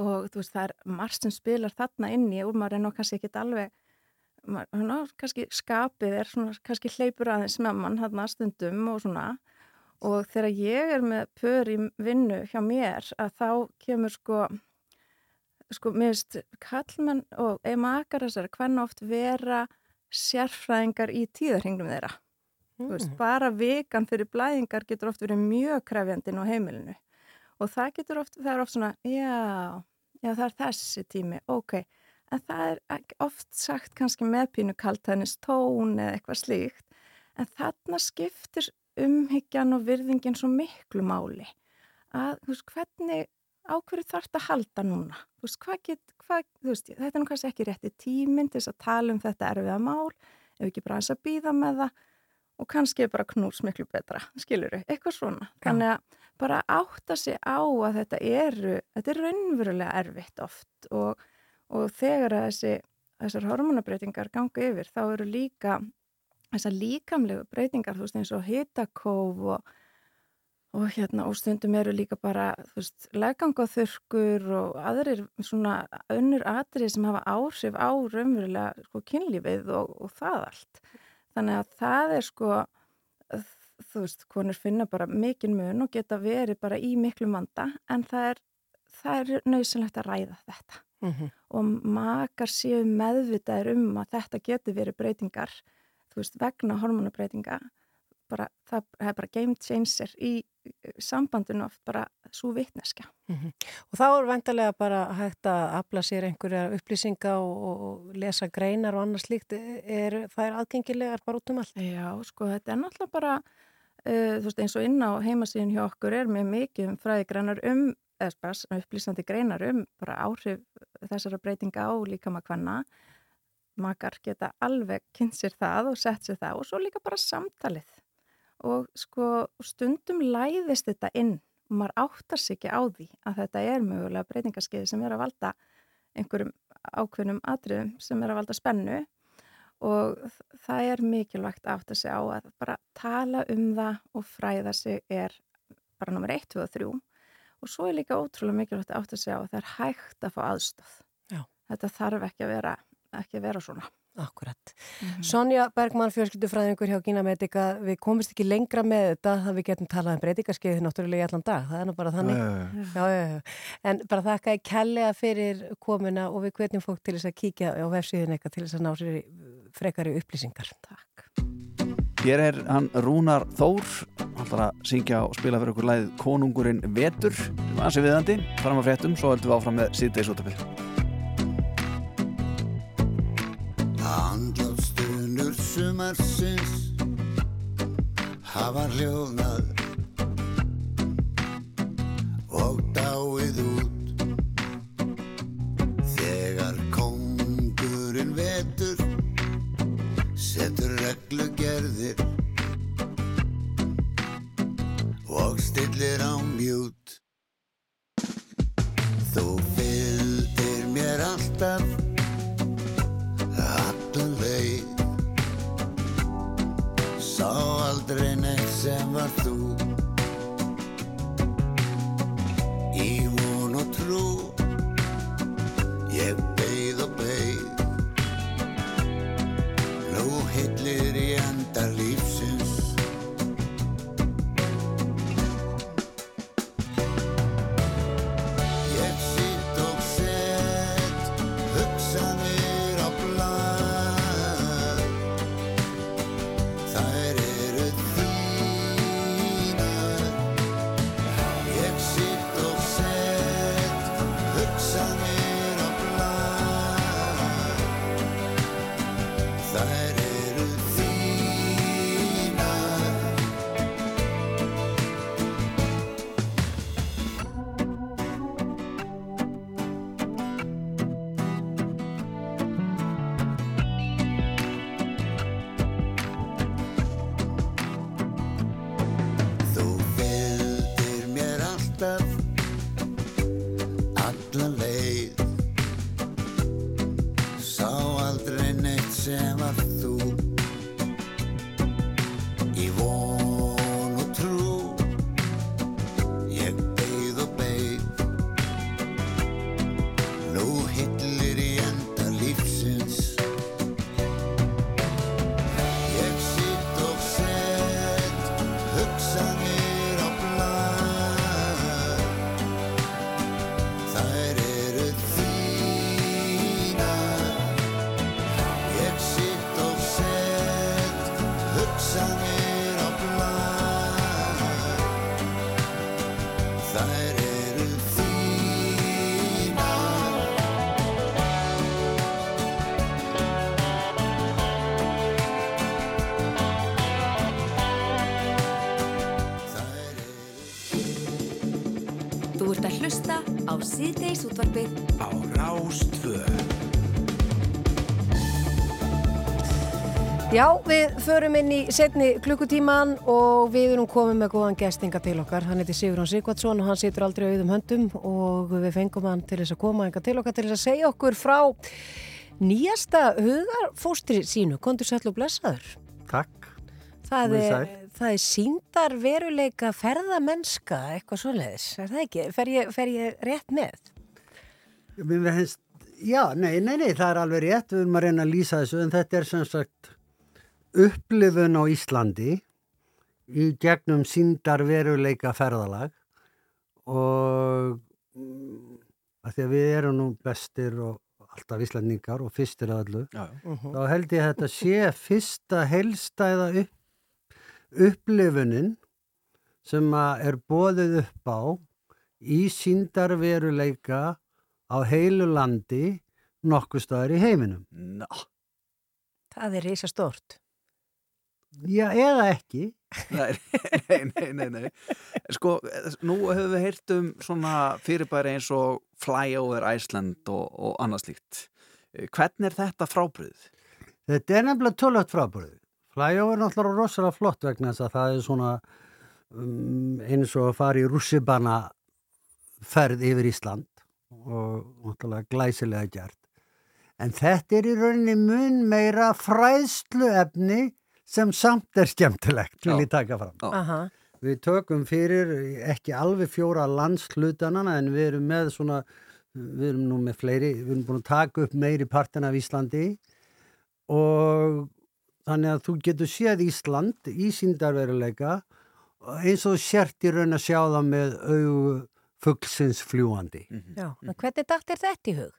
og þú veist það er margt sem spilar þarna inni og maður er nú kannski ekki alveg maður, ná, kannski skapið er svona kannski hleypur aðeins með mann þarna stundum og svona og þegar ég er með pör í vinnu hjá mér að þá kemur sko sko mér veist kallmenn og eða makar þessar hvernig oft vera sérfræðingar í tíðarhingnum þeirra. Mm. veist, bara vikan fyrir blæðingar getur oft verið mjög krefjandinn á heimilinu. Og það getur oft, það er oft svona já, já það er þessi tími ok, en það er oft sagt kannski með pínu kaltænis tón eða eitthvað slíkt. En þarna skiptir umhyggjan og virðingin svo miklu máli. Að veist hvernig ákverju þarf þetta að halda núna? Veist hvað get, hvað, veist þetta er nú kannski ekki rétti tíminn til þess að tala um þetta erfiða mál, ef ekki bara eins að býða með það og kannski er bara knús miklu betra, skilur þau, eitthvað svona. Ja. þannig að bara átta sig á að þetta eru, þetta er raunverulega erfitt oft og, og þegar þessi, þessar hormonabreitingar ganga yfir þá eru líka þessar líkamlegu breytingar, þú veist eins og hitakóf og, og hérna og stundum eru líka bara þú veist, leggangaþurkur og aðrir svona önnur atrið sem hafa áhrif á raunverulega sko kynlífið og, og það allt þannig að það er sko þú veist, konur finna bara mikinn mun og geta verið bara í miklu manda en það er, það er nöðsynlegt að ræða þetta Mm -hmm. og makar séu meðvitaðir um að þetta getur verið breytingar þú veist, vegna hormonabreitinga bara, það, það er bara game changer í sambandinu oft bara svo vitneska. Mm -hmm. Og þá er vantarlega bara hægt að afla sér einhverja upplýsinga og, og lesa greinar og annars líkt er, það er aðgengilegar bara út um allt? Já, sko, þetta er náttúrulega bara uh, þú veist, eins og inn á heimasíðin hjá okkur er með mikið um fræðigreinar um eða bara upplýsandi greinar um bara áhrif þessara breytinga á líka maður hvenna makar geta alveg kynnt sér það og sett sér það og svo líka bara samtalið og sko stundum læðist þetta inn og maður áttar sig ekki á því að þetta er mögulega breytingaskeiði sem er að valda einhverjum ákveðnum atriðum sem er að valda spennu og það er mikilvægt að átta sig á að bara tala um það og fræða sig er bara nummer 1, 2 og 3 og svo er líka ótrúlega mikilvægt að átta sig á að það er hægt að fá aðstöð. Já. Þetta þarf ekki að vera, ekki vera svona. Akkurat. Mm -hmm. Sonja Bergmann, fjölskyldufræðingur hjá Gina Medica, við komist ekki lengra með þetta að við getum talað um breytingarskeiði náttúrulega í allan dag, það er nú bara þannig. Já, já, já. En bara þakka ég kellega fyrir komuna og við hvetjum fólk til þess að kíkja á vefsíðin eitthvað til þess að ná sér frekari upplýsingar. Takk. Hér er hann Rúnar Þór hann að syngja og spila fyrir okkur læð Konungurinn Vetur sem ansi viðandi, fram að fréttum svo höldum við áfram með síðdeis útafið Andlástunur sumarsins hafa hljóðnað og dáið út. Þegar kongurinn vetur setur reglugerðir og stillir á mjút Þú fylgir mér alltaf aldrei neitt sem var þú. Í von og trú útvarpið á Rástvö Já, við förum inn í setni klukkutíman og við erum komið með góðan gestinga til okkar. Hann heiti Sigurðan Sigvardsson og hann situr aldrei auðum höndum og við fengum hann til þess að koma enga til okkar til þess að segja okkur frá nýjasta hugarfóstri sínu. Kondur sætlu og blessaður. Takk. Það er, sæl. það er síndar veruleika ferðamennska, eitthvað svoleiðis, er það ekki? Fer ég, fer ég rétt með? Finnst, já, nei, nei, nei, það er alveg rétt, við erum að reyna að lýsa þessu, en þetta er sem sagt upplifun á Íslandi í gegnum síndar veruleika ferðalag og mm, að því að við erum nú bestir og alltaf Íslandingar og fyrstir að öllu, Já, já. þá held ég að þetta sé fyrsta helstæða upp, upplifunin sem að er bóðið upp á í síndarveruleika á heilu landi nokkuð staðar í heiminum. Ná, Það er reysa stort. Já, eða ekki. nei, nei, nei, nei, nei. Sko, nú höfum við heyrt um svona fyrirbæri eins og Flyover Iceland og, og annað slíkt. Eh, Hvernig er þetta frábriðið? Þetta er nefnilega tölvögt frábúrið. Flyover er náttúrulega rosalega flott vegna þess að það er svona um, eins og að fara í rússibana ferð yfir Ísland og náttúrulega glæsilega gert. En þetta er í rauninni mun meira fræðsluefni sem samt er skemmtilegt, vil ég taka fram. Aha. Við tökum fyrir ekki alveg fjóra landslutanana en við erum með svona, við erum nú með fleiri, við erum búin að taka upp meiri partin af Íslandi og þannig að þú getur séð Ísland í síndarveruleika eins og sért í raun að sjá það með augu fuggsins fljúandi. Já, en hvernig dagt er þetta í hug?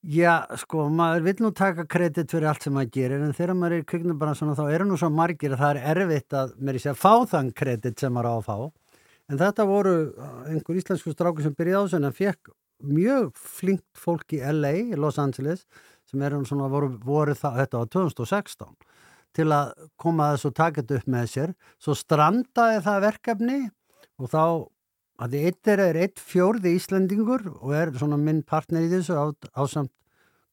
Já, sko, maður vil nú taka kredit fyrir allt sem maður gerir en þegar maður er í kviknubransunum þá eru nú svo margir að það er erfitt að mér sé að fá þann kredit sem maður á að fá en þetta voru uh, einhver íslensku strákur sem byrjaði á þessu en hann fekk mjög flinkt fólk í LA, í Los Angeles sem er svona voru, voru það, þetta var 2016 til að koma að þessu þetta upp með sér svo strandaði það verkefni og þá að eitt er, eitt fjórði Íslendingur og er svona minn partner í þessu á, ásamt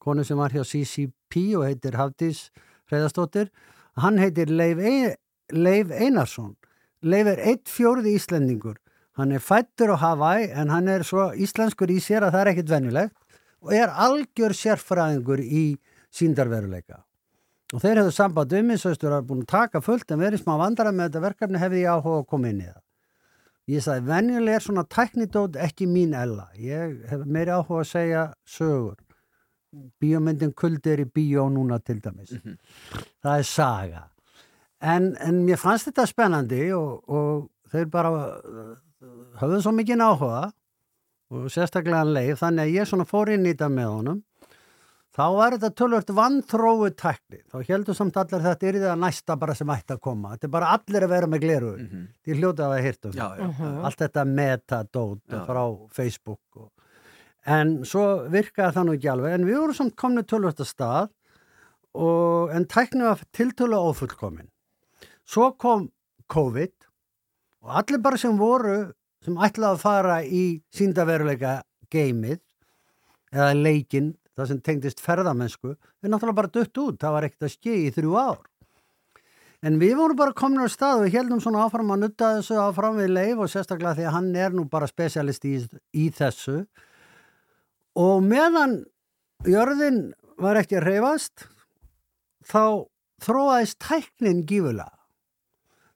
konu sem var hjá CCP og heitir Hafdís Hreiðastóttir. Hann heitir Leif, Ein, Leif Einarsson. Leif er eitt fjórði Íslendingur. Hann er fættur á Hawaii en hann er svo íslenskur í sér að það er ekkit venjulegt og er algjör sérfræðingur í síndarveruleika. Og þeir hefðu samband um eins og þú er búin að taka fullt en verið smá vandara með þetta verkefni hefði ég áhuga að koma inn í það. Ég sagði, venjuleg er svona tæknidót ekki mín ella. Ég hef meiri áhuga að segja sögur. Bíómyndin kuldi er í bíó núna til dæmis. Það er saga. En, en mér fannst þetta spennandi og, og þeir bara uh, höfðu svo mikið áhuga og sérstaklega leið. Þannig að ég svona fór inn í þetta með honum. Þá var þetta tölvört vanþróu tækni. Þá heldur samt allir þetta er það næsta bara sem ætti að koma. Þetta er bara allir að vera með gleru. Mm -hmm. Því hljóta að um Já, já. það. Allt þetta metadót frá Facebook. Og... En svo virkaði það nú ekki alveg. En við vorum samt komni tölvört að stað og, en tækni var tiltölu ófullkomin. Svo kom COVID og allir bara sem voru sem ætlaði að fara í síndaveruleika geimið eða leikinn, það sem tengdist ferðamennsku, við náttúrulega bara dött út, það var ekkert að ske í þrjú ár. En við vorum bara komin á stað og við heldum svona áfram að nutta þessu áfram við leif og sérstaklega því að hann er nú bara spesialist í, í þessu. Og meðan jörðin var ekki að reyfast, þá þróaðist tæknin gífulega.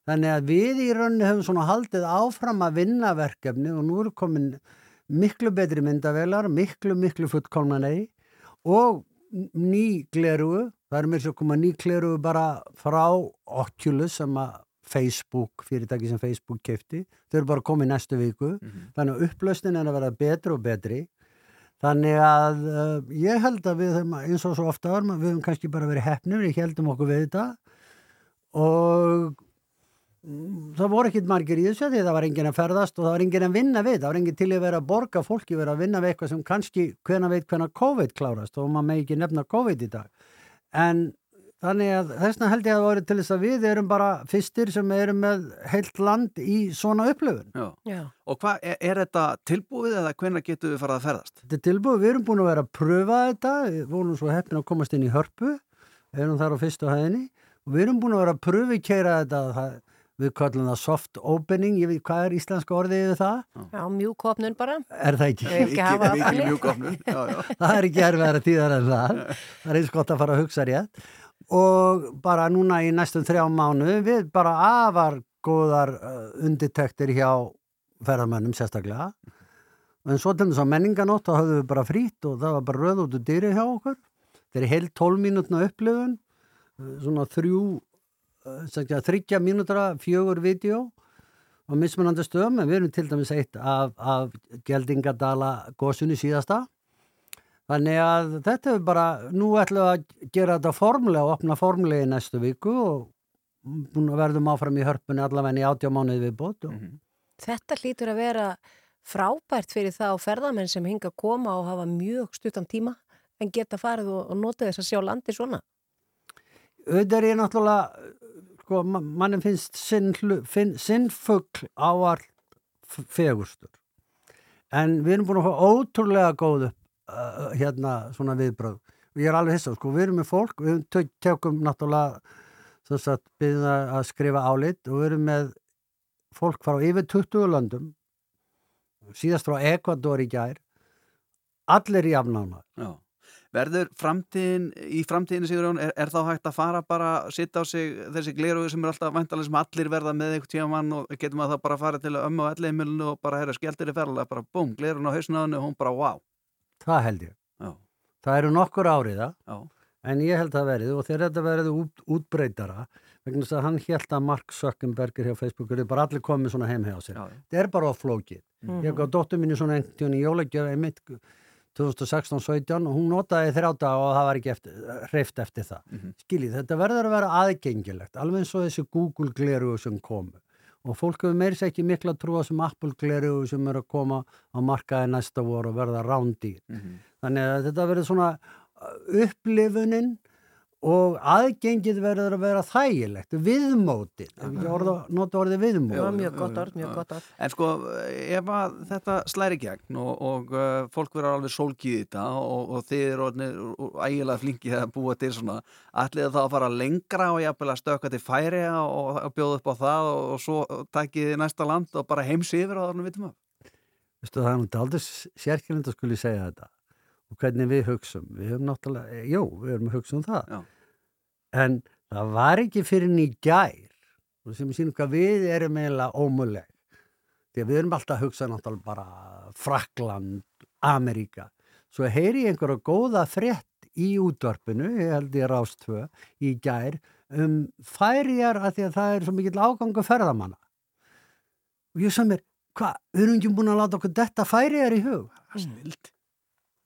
Þannig að við í rauninni höfum svona haldið áfram að vinna verkefni og nú eru komin miklu betri myndavelar, miklu, miklu fullkomnanei og ný glerugu, það er mér svo koma ný glerugu bara frá Oculus sem að Facebook, fyrirtæki sem Facebook kefti, þau eru bara komið næstu viku, þannig að upplausnin er að vera betri og betri. Þannig að uh, ég held að við höfum, eins og svo ofta við höfum kannski bara verið hefnir, við heldum okkur við þetta. Og mm, það voru ekkit margir í þessu því það var enginn að ferðast og það var enginn að vinna við, það var enginn til að vera að borga fólki vera að vinna við eitthvað sem kannski hvena veit hvena COVID klárast og maður með ekki nefna COVID í dag en þannig að þessna held ég að það voru til þess að við erum bara fyrstir sem erum með heilt land í svona upplöfun Já. Já. Og hvað, er, er þetta tilbúið eða hvenær getur við farað að ferðast? Þetta er tilbúið, við erum búin að vera að pröfa þetta, við vorum svo heppin að komast inn í hörpu, við erum þar á fyrstu hæðinni og við erum búin að vera að pröfi keira þetta, það, við kallum það soft opening, ég veit hvað er íslenska orðið yfir það? Já, mjúkopnun bara. Er það ekki? Ekki Mikið þannig. mjúkofnun. Já, já. það er ekki erfið að tíðar en það, það er eins gott að fara að hugsa rétt og bara núna í næstum þrjá mánu við bara afar góðar uh, undirtektir hjá ferðarmönnum sérstaklega en svo til þess að menninganótt þá höfðum við bara frýtt og það var bara röð út úr dýri hjá okkur þeir eru heil 12 mínútna upplifun uh, svona þrjú þryggja mínútra fjögur vídeo á mismunandi stöðum en við erum til dæmis eitt af, af Geldingadala gósunni síðasta Þannig að þetta er bara, nú ætlum við að gera þetta formulega og opna formulega í næstu viku og verðum áfram í hörpunni allavega í átjámánuði við bótt. Mm -hmm. Þetta hlýtur að vera frábært fyrir það og ferðamenn sem hinga að koma og hafa mjög stuttan tíma en geta farið og, og nota þess að sjá landi svona. Auðvitað er ég náttúrulega, sko, mannum finnst sinn, sinnfugl áar fegustur. En við erum búin að fá ótrúlega góð upp uh, hérna svona viðbröð og ég er alveg hissa, sko, við erum með fólk við tökum náttúrulega sagt, byrjum að skrifa álit og við erum með fólk frá yfir 20 landum síðast frá Ekvador í gær. Allir í afnána Já Verður framtíðin, í framtíðinu Sigurjón, er, er þá hægt að fara bara að sitta á sig þessi gleruðu sem er alltaf vantalega sem allir verða með eitthvað tíma mann og getum að það bara fara til ömmu og elleimilinu og bara herra skjæltir í ferðalega, bara búm, glerun á hausnaðinu og hún bara wow. Það held ég. Já. Það eru nokkur áriða, Já. en ég held að verið og þegar þetta verið út, útbreytara, vegna þess að hann held að Mark Zuckerberger hjá Facebook er bara allir komið svona heim hjá sér. Það er bara á flókið. Mm -hmm. Ég gaf dóttur minni svona einhvern tíun í jólagjöf einmitt 2016-17 og hún notaði þrjáta og það var ekki eftir, hreift eftir það. Mm -hmm. Skiljið, þetta verður að vera aðgengilegt, alveg eins og þessi Google gleru sem komu og fólk hefur meiris ekki mikla trúa sem Apple gleru sem er að koma á markaði næsta voru og verða rándýr. Mm -hmm. Þannig að þetta verður svona upplifunin og aðgengið verður að vera þægilegt, viðmótið, orða, nota orðið viðmótið. Já, mjög gott orð, mjög gott orð. En sko, ef að þetta slæri gegn og, og uh, fólk verður alveg sólkið í þetta og, og þið eru ægilega flinkið að búa til svona, ætlið það að fara lengra og jafnvel að stöka til færi og, og bjóða upp á það og svo takkið í næsta land og bara heims yfir á þarna vitum af? Vistu, það er aldrei sérkjönd að skuli segja þetta og hvernig við hugsum. Við höfum náttúrulega, jú, við höfum hugsað um það. Já. En það var ekki fyrir ný gær og sem sínum hvað við erum eiginlega ómuleg. Því að við erum alltaf að hugsa náttúrulega bara Frakland, Ameríka. Svo heyri ég einhverja góða frétt í útvarpinu, ég held ég rástfö, í gær um færijar að því að það er svo mikill ágangu ferðamanna. Og ég sagði mér, hvað, við erum ekki búin að láta okkur detta færijar í hug? Það er snilt.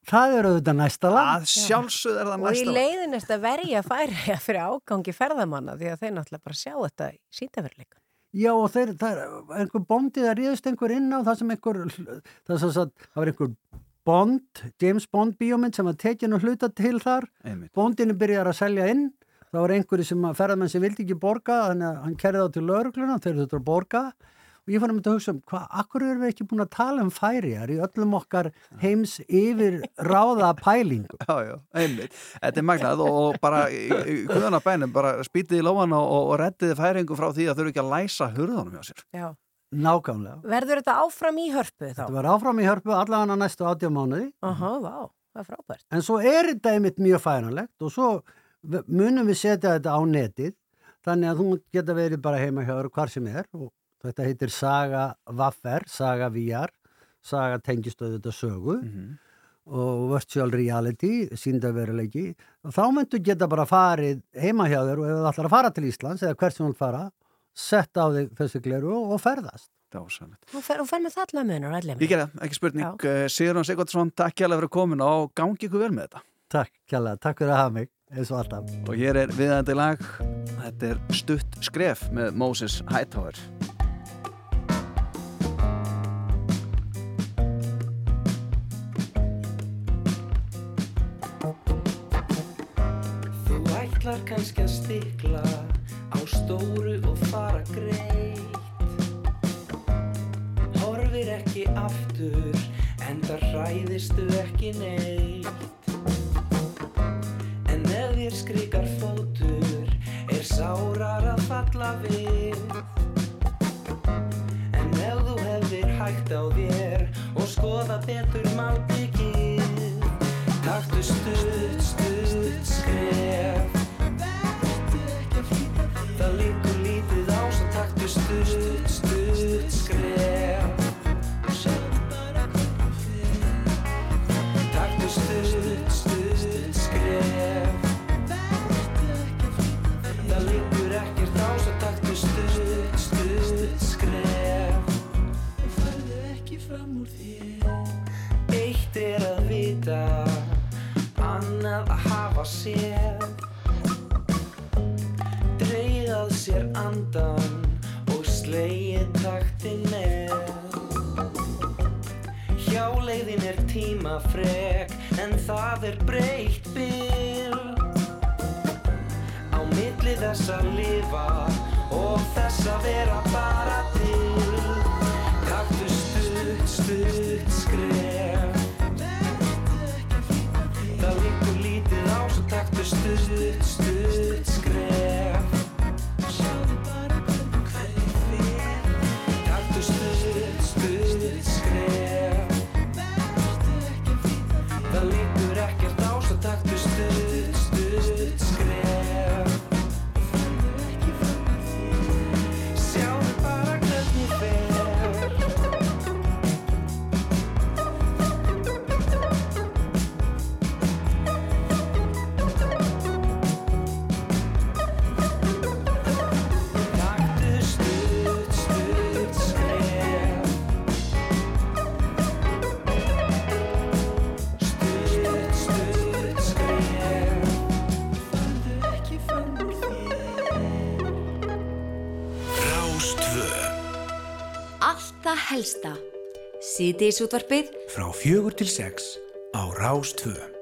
Það eru auðvitað næsta land. Að sjálfsögð er það næsta land. Og í leiðinist að verja færi fyrir ágangi ferðamanna því að þeir náttúrulega bara sjá þetta í síndaverleika. Já og þeir, það er einhver bondið að ríðast einhver inn á það sem einhver, það, sem sagt, það var einhver Bond, James Bond bíómynd sem var tekinn og hluta til þar. Einmitt. Bondinu byrjar að selja inn. Það var einhverju sem að ferðamenn sem vildi ekki borga þannig að hann kerði á til laurugluna þegar þetta að borga og ég fann að mynda að hugsa um hvað, akkur erum við ekki búin að tala um færiar í öllum okkar heims yfir ráða pælingu. Já, já, einmitt. Þetta er magnað og bara í kuðanabænum, bara spýtið í lóan og, og reddiði færingu frá því að þau eru ekki að læsa hurðunum hjá sér. Já. Nákvæmlega. Verður þetta áfram í hörpu þá? Þetta var áfram í hörpu allavega næstu átjámánuði. Aha, vá, það er frábært. En svo er þetta einmitt mjög fænalegt og svo munum við setja þetta á netið þannig að þú geta verið bara heima hjá hvar sem er og Þetta heitir Saga Vaffer, Saga VR, Saga tengistöðu þetta sögu mm -hmm. og Virtual Reality, síndaveruleiki. Þá myndu geta bara farið heima hjá þér og ef þú ætlar að fara til Íslands eða hvert sem þú fara, setta á þig þessi gleru og ferðast. Hún fer, fer með það allar munur, allir. Ég gerða, ekki spurning. Sigurðan Sigvardsson, takk hjálpa fyrir komin og gangi ykkur vel með þetta. Takk hjálpa, takk fyrir að hafa mig, eins og alltaf. Og hér er viðandi lag, þetta er Stutt skref með Moses Hightower. Ætlar kannski að stikla á stóru og fara greitt. Horfir ekki aftur en það hræðistu ekki neitt. En ef þér skrikar fótur er sárar að falla við. En ef þú hefðir hægt á þér og skoða betur málbyggið Taktu stutt, stutt skref stutt, stutt skref Taktu stutt, stutt skref Það líkur ekkert á svo taktu stutt, stutt skref Og farðu ekki fram úr þér Eitt er að vita Annað að hafa sér Dreigðað sér andan slegið taktinn er Hjáleiðin er tímafreg en það er breytt byl Á milli þess að lifa og þess að vera bara til. Taktu stutt, stutt skref. Það líkur lítið ás og taktu stutt, stutt skref. síðdísútvarpið frá fjögur til sex á Rástvö.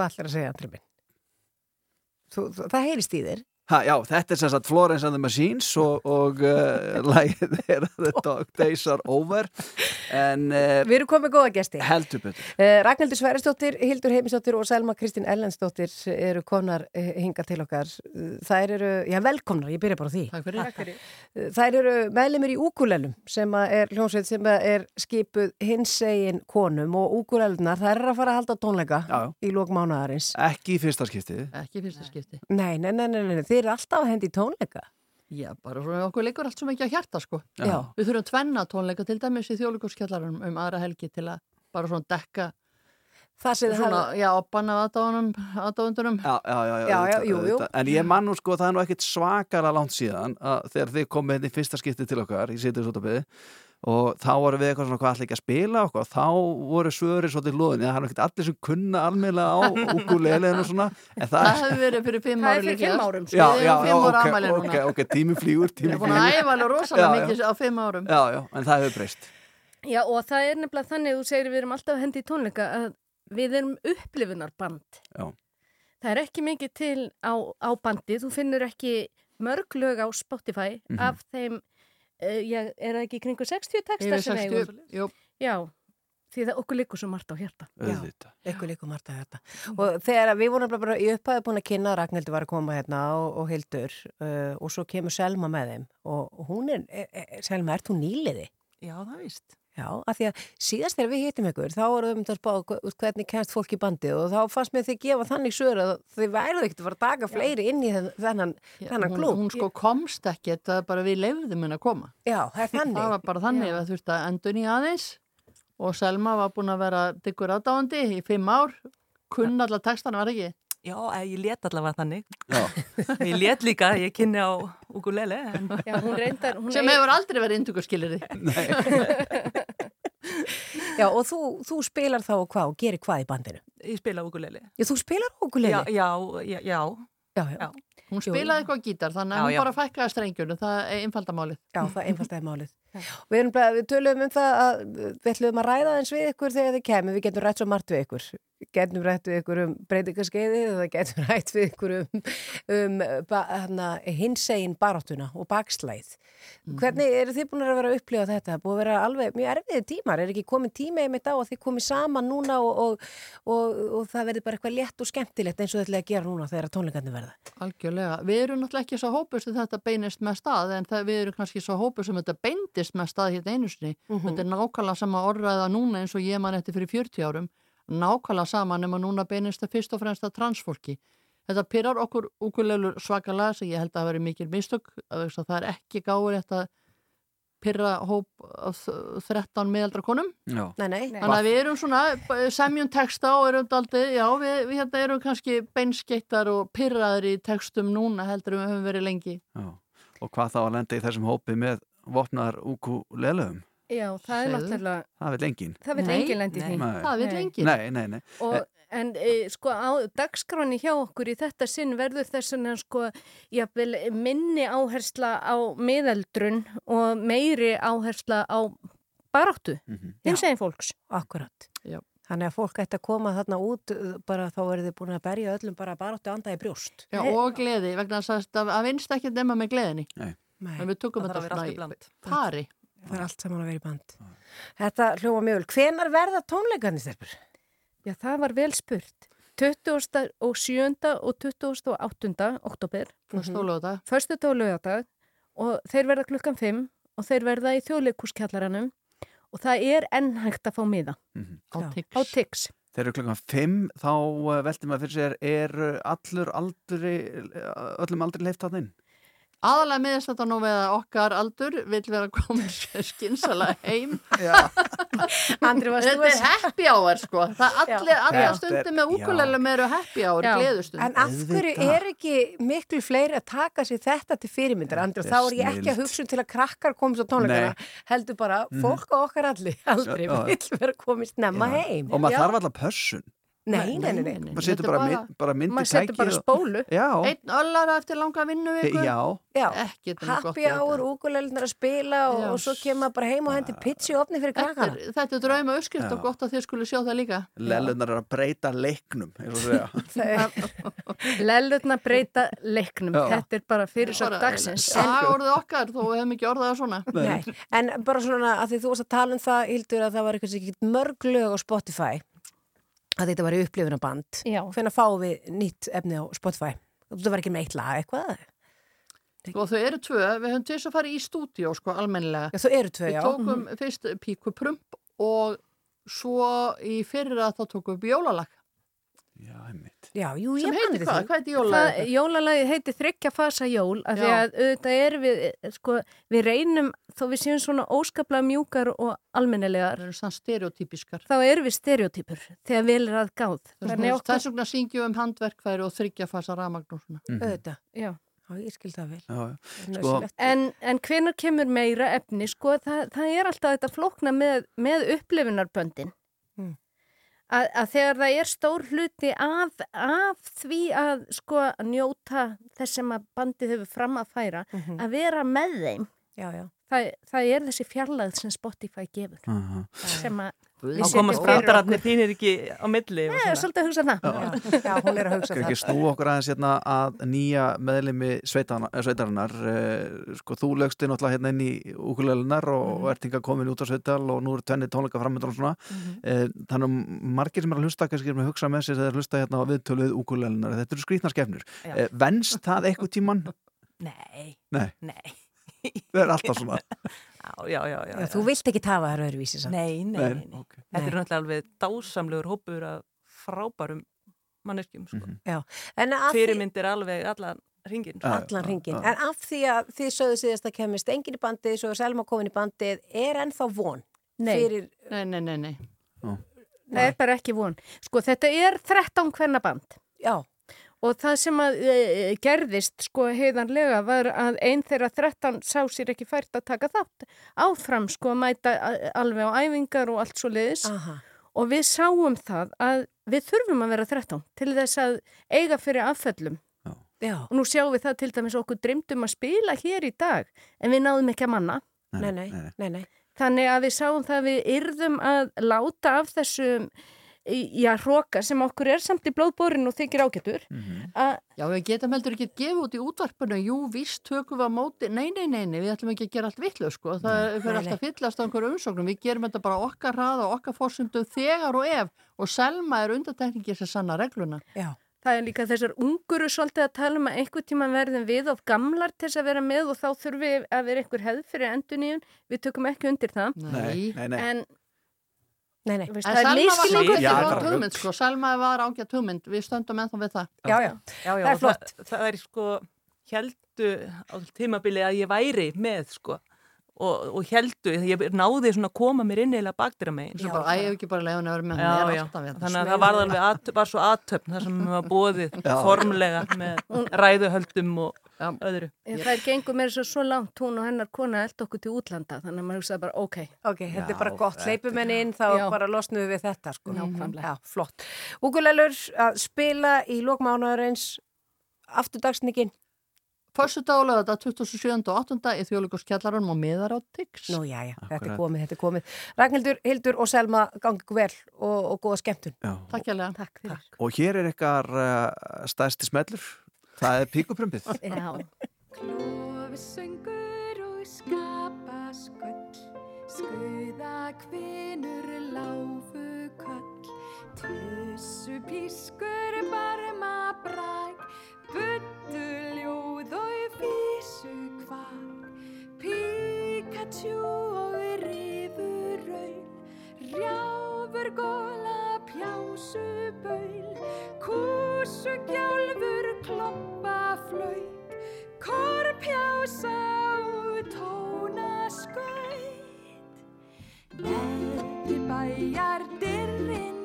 Hvað ætlar að segja, Andri minn? Þú, það heyrist í þér. Ha, já, þetta er sem sagt Florence and the Machines og, og uh, lagið er The Dog Days Are Over en uh, Við erum komið góða gesti. heldur betur Uh, Ragnhildur Sverrisdóttir, Hildur Heimisdóttir og Selma Kristín Ellensdóttir eru konar uh, hinga til okkar. Uh, þær eru, já velkomnar, ég byrja bara því. Takk fyrir. Takk fyrir. Uh, Þær eru meðlemið í Úkulelum sem er hljómsveit sem er skipuð hinsegin konum og Úkulelunar þær eru að fara að halda tónleika Já, já. í lók mánaðarins. ekki í fyrsta skiptið Ekki í fyrsta skipti. Nei, nei, nei, nei, nei, þeir eru alltaf að hendi í tónleika. Já, bara svona okkur leikur allt svo mikið að hjarta sko. Já. Við þurfum tvenna tónleika til dæmis í þjóðleikurskjallarum um aðra helgi til að bara svona dekka Það sem þið svona, hafa- já, banna aðdáðunum, aðdáðundunum. Já, já, já, Já, já, jú, jú. En ég man nú sko, það er nú ekkit svakara langt síðan að þegar þið komið hérna í fyrsta skipti til okkar í Sýtiðsútabíði og þá voru við eitthvað svona hvað allir ekki að spila og þá voru svöri svolítið lóðin það er ekkit allir sem kunna almennilega á ukuleleginu og svona en það, Það hefur verið fyrir fimm Það er fyrir fimm árum, sko. Já, já, já, fimm ára ok, tími flýgur, tími erum búin að æfa alveg rosalega mikið á fimm árum. Já, já, en það hefur breyst Já, og það er nefnilega þannig, þú segir við erum alltaf hendi í tónleika að við erum upplifunarband. Já. Það er ekki mikið til á, á bandi, þú finnur ekki mörg lög á Spotify Mhm. af þeim, uh, já, er það ekki í kringu 60 textar sem 60, eigum? jú. Já, því það okkur likur svo margt á hjarta. Auðvitað. Ekkur líka margt að þetta. Og þegar við vorum bara í upphæðu búin að kynna Ragnhildur var að koma hérna og, og Hildur uh, og svo kemur Selma með þeim og og hún er, e, e, Selma, ert þú nýliði? Já, það víst. Já, af því að síðast þegar við hittum ykkur þá vorum við um að spá hve- hvernig kennst fólk í bandið og þá fannst mér þið gefa þannig sögur að þið væruð ekkert að fara að taka fleiri inn í þenn- þennan, þennan hún, klúb. hún sko komst ekki, það er bara við leifðum henni að koma. Já, það er þannig. Það var bara þannig Já. að þú veist að endur í aðeins og Selma var búin að vera diggur aðdáandi í fimm ár, kunn alla textana var ekki. Já, eh, ég let allavega þannig. Já. ég let líka, ég kynni á ukulele. En... Já, hún reyndar... Hún Sem hefur aldrei verið indugurskilir Já, og þú, þú spilar þá og hvað og gerir hvað í bandinu? Ég spila ukulele. Já, þú spilar ukulele? Já, já, já. já. já. Hún spilaði eitthvað gítar, þannig að hún bara fækkaði strengjunum, það er einfaldamálið. Já, það einfaldstæði málið. Við, við töluðum um það að við ætlum að ræða eins við ykkur þegar þið kemur, við getum rætt svo margt við ykkur. Getum rætt við ykkur um breytingaskeiði eða getum rætt við ykkur um, um ba, hinsegin baráttuna og bakslæð. Hvernig eru þið búin að vera að upplifa þetta? Búið að vera alveg mjög erfiði tímar, er ekki komin tíma einmitt á að þið komið saman núna og, og, og, og það verður bara eitthvað létt og skemmtilegt eins og þetta að gera núna þegar tónleikarnir verða? Algjörlega. Við erum náttúrulega ekki svo hópur sem þetta beinist með stað en það, við erum kannski svo hópur sem þetta beindist með stað hérna einu sinni. Mhm. Þetta er nákvæmlega sama orðræða núna eins og ég man eftir fyrir 40 árum. Nákvæmlega sama nema núna beinist það fyrst og fremst að transfólki. Þetta pyrrar okkur úkulelur svakalega sem ég held að veri mikil mistök. að að Það er ekki gáður þetta pyrra hóp af 13 meðaldra konum. Já. Nei, nei. Þannig að við erum svona semjum texta og erum daldið, já, við, við hérna erum kannski beinskeittar og pyrraðir í textum núna heldur við höfum verið lengi. Já. Og hvað þá að lenda í þessum hópi með vopnar ukulelum? Já, það er náttúrulega... Það vil engin. Það vil engin lendi því. Nei. Það vill Nei. enginn. Nei, nei, nei. Og, en e, sko á dagskráni hjá okkur í þetta sinn verður þess að sko jafnvel, minni áhersla á miðeldrun og meiri áhersla á baráttu, Mhm. hins eginn fólks. Akkurat. Já. Þannig að fólk ætti að koma þarna út uh, bara þá eru þið búin að berja öllum bara baráttu anda í brjóst. Já, og gleði, vegna þess að það vinst ekki nema með gleðinni. Nei. Nei. En við tökum þetta að vera allt í svona bland. í pari. Það er allt saman að vera í band. Þetta hljóma mjög vel. Hvenar verða tónleikarnir stelpur? Já, það var vel spurt. 27. og 7. og 28. oktober. Laugardag. Föstu og þeir verða klukkan 5 og þeir verða í þjóðleikúskjallaranum og það er enn hægt að fá miða Á Já. tix. á Tix. Þegar eru klukkan 5 þá uh, veltum maður fyrir sér er allur aldri uh, öllum aldri leift að inn Aðalega nú við að okkar aldur vill vera komin skinsalega heim. Þetta er happy hour sko. Er- stundum með já. úkulelum eru happy hour, gleðustund. En af hverju er ekki miklu fleiri að taka sér þetta til fyrirmyndar, Andri? Og þá er ég ekki að hugsa um til að krakkar komast á tónleikana. Heldur bara, fólk á okkar allir aldrei vill vera komist Já. heim. og maður þarf alltaf pössun Nei, nei, nei, nei. Maður setur bara, mynd, bara myndi maður setur bara spólu. Já, Einn öllara eftir langa vinnuviku já. Já, Ekki þetta er gott happy hour, úkulelunar að spila og, og svo kemur maður bara heim og hendi pizza í opni fyrir Þetta krakkana. er, þetta er drauma uppskrift og gott að þið skulle sjá það líka. Lellunar er að breyta leiknum eins og segja. Lellutna breyta leiknum. Já. Þetta er bara fyrir svo dagsins. Sagorðið okkar, þó við hefum ekki orðað það svona. Nei, en bara svona að því þú varst að tala um það, Hildur, að það var eitthvað ekki mörg lög á Spotify að þetta var í upplifunaband. Hvernig fáum við nýtt efni á Spotify? Þetta var ekki með eitt lag eitthvað? Og þau eru tvö, við höfum til þess að fara í stúdíó sko almennilega Já, þau eru tvö, já. Við tókum fyrst Píku Prump og svo í fyrra þá tókum við jólalag Já, jú, Sem ég heitir manni hvað? því. Hvað heitir jólalagið? Það, jólalagið heitir þryggja fasa jól af því Já. að auðvitað er við, sko, við reynum þó við séum svona óskaplega mjúkar og almennilegar. Það eru svona stereotypiskar. Þá erum við stereotypur þegar vel er að gáð. Þannig okkur, Þess vegna syngjum við um handverkfæri og þryggja fasa ramagn og svona. Mhm. Auðvitað. Já. Já, ég skil það vel. Já, já. Sko, en, en hvenar kemur meira efni, sko, það, það er alltaf þetta flókna með, með upplifunarböndin. Mm. Að, að þegar það er stór hluti af, af því að sko njóta þess sem að bandið hefur fram að færa, Mhm. að vera með þeim Já, já. Það, það er þessi fjarlæð sem Spotify gefur Aha. sem að Þá komast brandararnir þínir ekki á milli og Nei, svona. svolítið að hugsa það Já, hún er að hugsa Skal ekki snú okkur aðeins hérna að nýja meðlimi sveitana- eh, sveitarinnar eh, sko þú lögst inn náttúrulega hérna inn í ukulelunar og Mhm. ert hinga komin út á sveital og nú eru tvenni tónleika framöndan og svona eh, þannig að margir sem er að hlusta kannski er með að hugsa með sér þegar hlusta hérna á viðtöluð ukulelunar þetta eru skrýtna skefnur Já. eh, venst það eitthvað tíman? Nei, Nei, nei. það er alltaf svona Já, já, já. já, Já, þú vilt ekki tafa þær öðruvísi samt. Nei, nei, Nei, nei. nei. ok. Þetta Nei. er náttúrulega alveg dásamlegur hópur af frábærum manneskjum, sko. Já, en að því, Fyrirmyndir alveg allan ringin. Já, allan ringin. En af því að þið sögðu síðast að kemist engin í bandið, svo er Selma komin í bandið, er ennþá von Nei. fyrir, Nei, nei, nei, nei. Það er bara ekki von Sko þetta er 13 hvenna band já, og það sem að e, gerðist sko heiðanlega var að einn þeirra 13 sá sér ekki fært að taka þátt áfram sko að mæta alveg á æfingar og allt svo liðis aha, og við sáum það að við þurfum að vera 13 til þess að eiga fyrir afföllum. Já, og nú sjáum við það til dæmis okkur dreymdum að spila hér í dag en við náðum ekki að manna. Nei, nei, nei, nei. Þannig að við sáum það að við yrðum að láta af þessum já, hróka sem okkur er samt í blóðbórin og þykir ágættur að Já, við getum heldur ekki að gefa út í útvarpinu, jú, víst tökum við á móti, nei, nei, nei, nei, við ætlum ekki að gera allt vitlu, sko, það Nei, fyrir alltaf fyllast á einhverju umsóknum, við gerum þetta bara okkar hraða og okkar fórsundum þegar og ef. Og Selma er undantekningi sem sanna regluna. Já, það er líka þessar unguru svolítið að tala um að einhver tíma verðum við of gamlar til þess að vera með og þá þurfum við að vera einhver hefð fyrir enduníun, við tökum ekki undir það. Nei, nei, nei. en nei, nei. veist, það er hugmynd, sko, Selma var ágætt hugmynd, við stöndum ennþá við það. Já, já, Já, já, Það er flott. Það, það er sko, heldu á tímabili að ég væri með, sko. Og, og heldu, ég náði svona að koma mér inn eða bakdýra megin. Svo bara, æ, ég hef ekki bara leiðan að vera með, Já, já, alltaf við þannig að það var alveg var svo aðtöfn þar sem við var bóðið Já. formlega með ræðuhöldum og Já. öðru. En það er gengur mér svo, svo langt hún og hennar kona eld okkur til útlanda þannig að maður hugsaði bara ok ok, þetta er bara Já, gott, hleypum henni inn, þá Já. bara losnum við þetta, sko. Nákvæmlega. Já, flott. Úkulelur að spila í lókmánaðarins afturdagsningin. Förstu dag og lögða 27. og 8. í þjóðleikoskjallaranum og miðar á Tix. Nú, já, já, þetta er Akkurat. komið, þetta er komið. Ragnhildur, Hildur og Selma gangi ykkur vel og, og góða skemmtun. Já. Takk hérlega. Takk fyrir Og hér er ykkar uh, stærsti smellur það er píkuprumpið Já. Klofsöngur og skapa sköll Skuða kvinur láfu köll Tussu pískur barma brak Buttu ljóð og físu kvak Pikachu og rifur raun Rjáfur góla pjásu baul Kúsu gjálfur kloppa flaut Korpjása og tóna skaut Neldi bæjar dyrrindi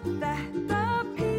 þetta píkuprump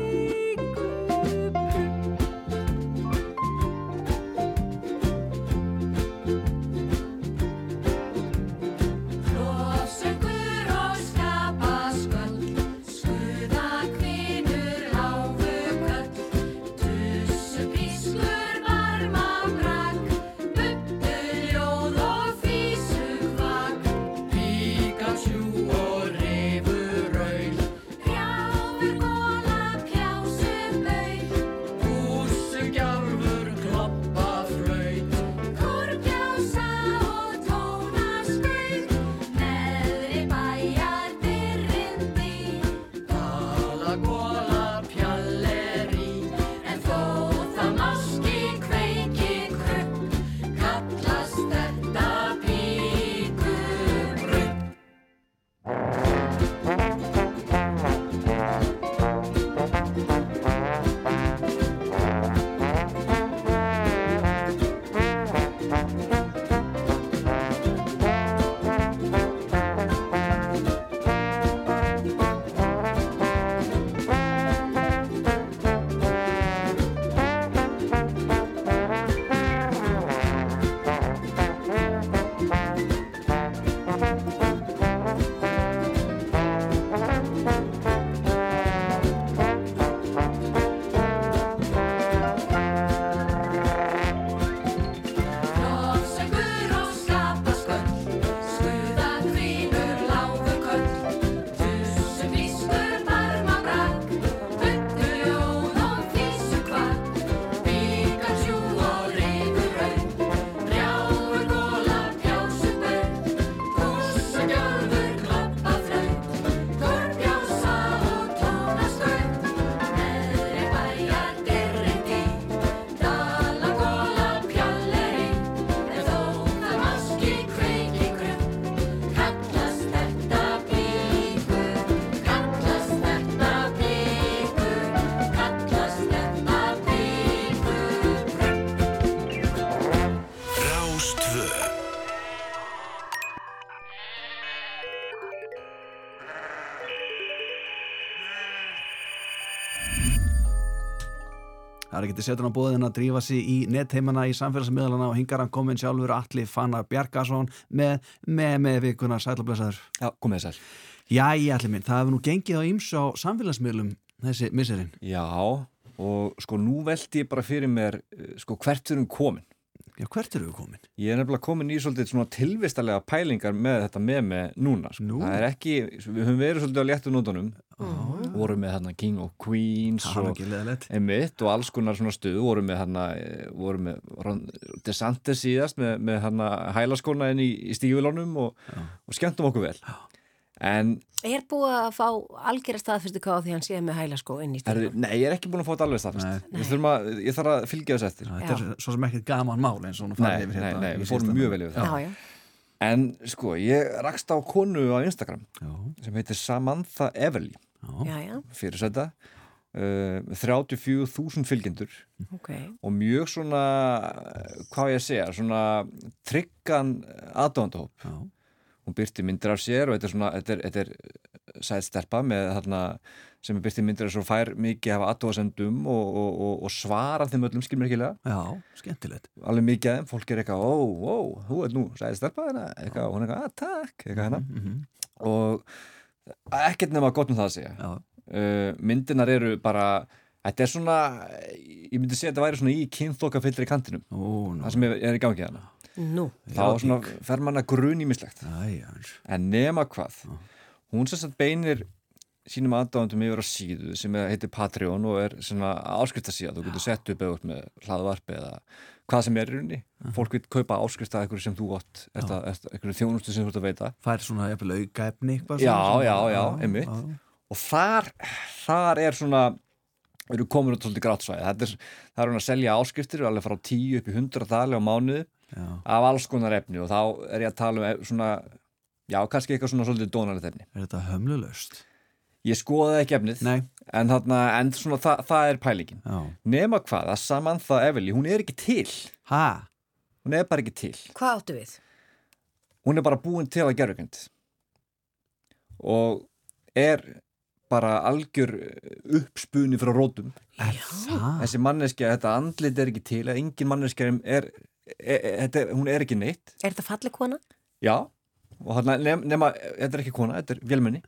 Til setur á bóðin að drífa sig í netheimana í samfélagsmiðlana og hingar hann komin sjálfur Alli Fannar Bjarkason með, með, með vikuna sælablösaður. Já, komið sæl. Jæja, Alli minn, það hefur nú gengið á ýmsu á samfélagsmiðlum þessi misserinn. Já, og sko nú veldi ég bara fyrir mér eh, sko hvert erum komin. Já, hvert eru við komin? Ég er nefnilega komin í svolítið svona tilvistalega pælingar með þetta með með núna. Sko. Nú? Það er ekki, við höfum verið svolítið á léttu nótunum. Vorum með hérna King of Queens og einmitt og alls konar svona stöðu. Vorum með hérna, eh, vorum með Ron DeSantis síðast með, með hérna hælaskóna inn í, í stífilónum og, og skemmtum okkur vel. En Er búið að fá algjörða staðfyrstu á því hann sé með hælaskó inn í stílum? nei, ég er ekki búin að fá þetta alveg staðfest. Ég, þurfum að, ég þarf að fylgja þess eftir. Þetta er svo sem ekkert gaman mál eins og hún farið yfir nei, hérna. nei, við fórum mjög vel yfir það. En sko, ég rakst á konu á Instagram Já. sem heitir Samantha Everly Já, já, fyrir þetta uh, með 34.000 fylgjendur ok. og mjög svona hvað ég segja, svona tryggan aðdóndahóp Já. hún byrti myndir af sér og þetta er svona, þetta er, þetta er sæðstelpa með þarna sem er byrti myndir sér og fær mikið af aðdóðasendum og, og, og, og svara þeim öllum skilmerkilega Já, skemmtilegt. alveg mikið af þeim, fólk er eitthvað ó, ó, þú ert nú sæðstelpa hérna eitthvað, og hún er eitthvað, að takk, eitthvað hérna. Mhm. og ekkert nema gott um það að segja. Já. uh, myndinar eru bara þetta er svona, ég myndi segja að þetta væri svona í kynþokkafyllri kantinum. Ó, nú. það sem er, er í gangi þarna Nú, þá svona fer mann að grun í mislegt Æja, en nema hvað hún sem sagt beinir sínum aðdáðandum yfir á síðu sem er- heitir Patreon og er svona áskriftasíða. Þú getur sett upp eða hlaðvarp eða hvað sem er í rauninni. Fólk vil kaupa áskrift að eitthvað sem þú gott eitthvað þjónustu sem þú ert að veita. Fær svona jafnvel aukaefni eitthvað já, svona, já, svona- já, einmitt. og þar, þar er svona við erum komin út svolítið grátsvæði. Þetta er, það er hún að selja áskriftir alveg frá 10 upp í 100 dali á mánuði Já. af alls konar efni. Og þá er ég að tala um e- svona já, kannski eitthvað svona svolítið dónalegt efni. Er þetta hömlulaust? Ég skoðaði ekki efnið Nei. en, þarna, en svona, það, það er pælingin Já. nema hvað, að Samantha Everly hún er ekki til ha? hún er bara ekki til hvað áttu við? hún er bara búin til að gerugrind og er bara algjör uppspunni frá rótum það? þessi manneskja, þetta andlit er ekki til að engin manneskja er, er, er, er hún er ekki neitt Er þetta falleg kona? já, nema, nema þetta er ekki kona, þetta er vélmenni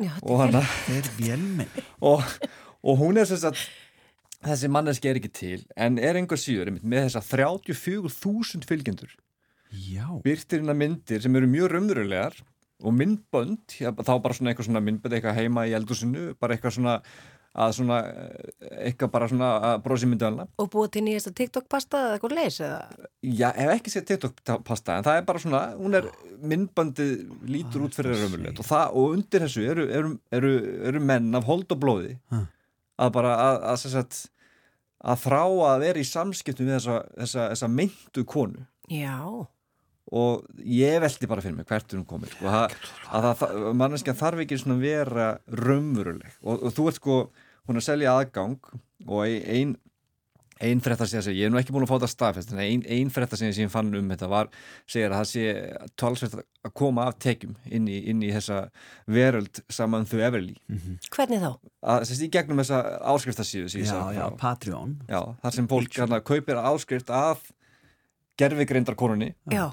Já, og er vélmenni og, og hún er sem sagt þessi manneski er ekki til en er einhver síður einmitt, með þessa 34.000 fylgjendur Já. byrtir hérna myndir sem eru mjög raunverulegar og myndbönd já, þá bara svona eitthvað svona myndbönd eitthvað heima í eldusinu bara eitthvað svona að svona eh, eitthvað bara svona að brosi myndöðalna Og búið til nýjasta TikTok-pasta eða eitthvað leys eða? Já, ef ekki sér TikTok-pasta en það er bara svona, hún er myndbandið lítur út fyrir raunverulegt og, það, og undir þessu eru, eru, eru, eru menn af hold og blóði Ha. að bara að, að, að, að, að þrá að vera í samskiptum við þessa, þessa, þessa meintu konu Já. Og ég veldi bara fyrir mig hvert er hún komin sko, að, að, að manneskja þarf ekki svona vera raunveruleg. Og, og þú ert sko, hún er að selja aðgang og ein ein að segja, ég er nú ekki búin að fá þetta staðfest en ein, ein frétta sem ég fann um þetta var, segir að það sé talsvert að koma af tekjum inn í, inn í þessa veröld saman þau Everly. Hvernig þá? að sérst í gegnum þessa áskriftasíðu sem ég Já, sagði já. Patreon. Já, þar sem fólk hérna, kaupir áskrift af gerfigreindar konunni. Já.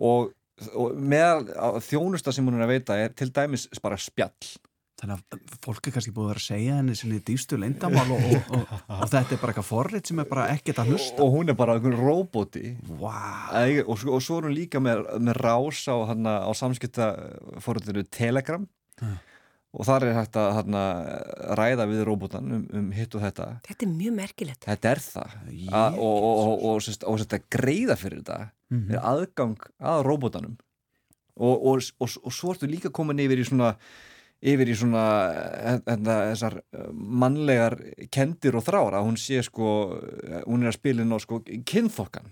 Og, og meðal á- þjónusta sem hún er að veita er til dæmis bara spjall Þannig að fólk er kannski búið að vera að segja henni sinni dýstu leyndamál og, og, og, og þetta er bara eitthvað forrið sem er bara ekkert að hlusta og hún er bara einhvern róbóti wow. og, svo- og svo er hún líka með, með rás á, á samskipta fórhundinu Telegram Ja. og þar er hægt að hana, ræða við róbótan um, um hitt og þetta Þetta er mjög merkilegt. þetta er það A, og, og, og, og, sérst, og sérst, greiða fyrir þetta Mhm. er aðgang að róbótanum og, og, og, og svo ertu líka komin yfir í svona yfir í svona hérna, þessar eh, mannlegar kendir og þrára, hún sé sko hún er að spila inn á sko kynþokkan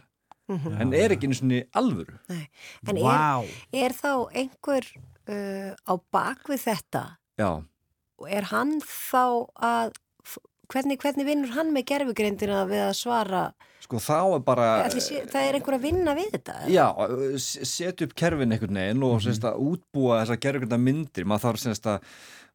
Mhm. en er ekki einu svona alvöru Nei. En Vá. er, er þá einhver uh, á bakvið þetta já, og er hann þá að hvernig, hvernig vinnur hann með gerfugreindina við að svara? Sko þá er bara sé, það er einhver að vinna við þetta Já, setja upp kerfin einhvern veginn og mm -hmm. útbúa þessar gerðugönda myndir. Maður þarf semst að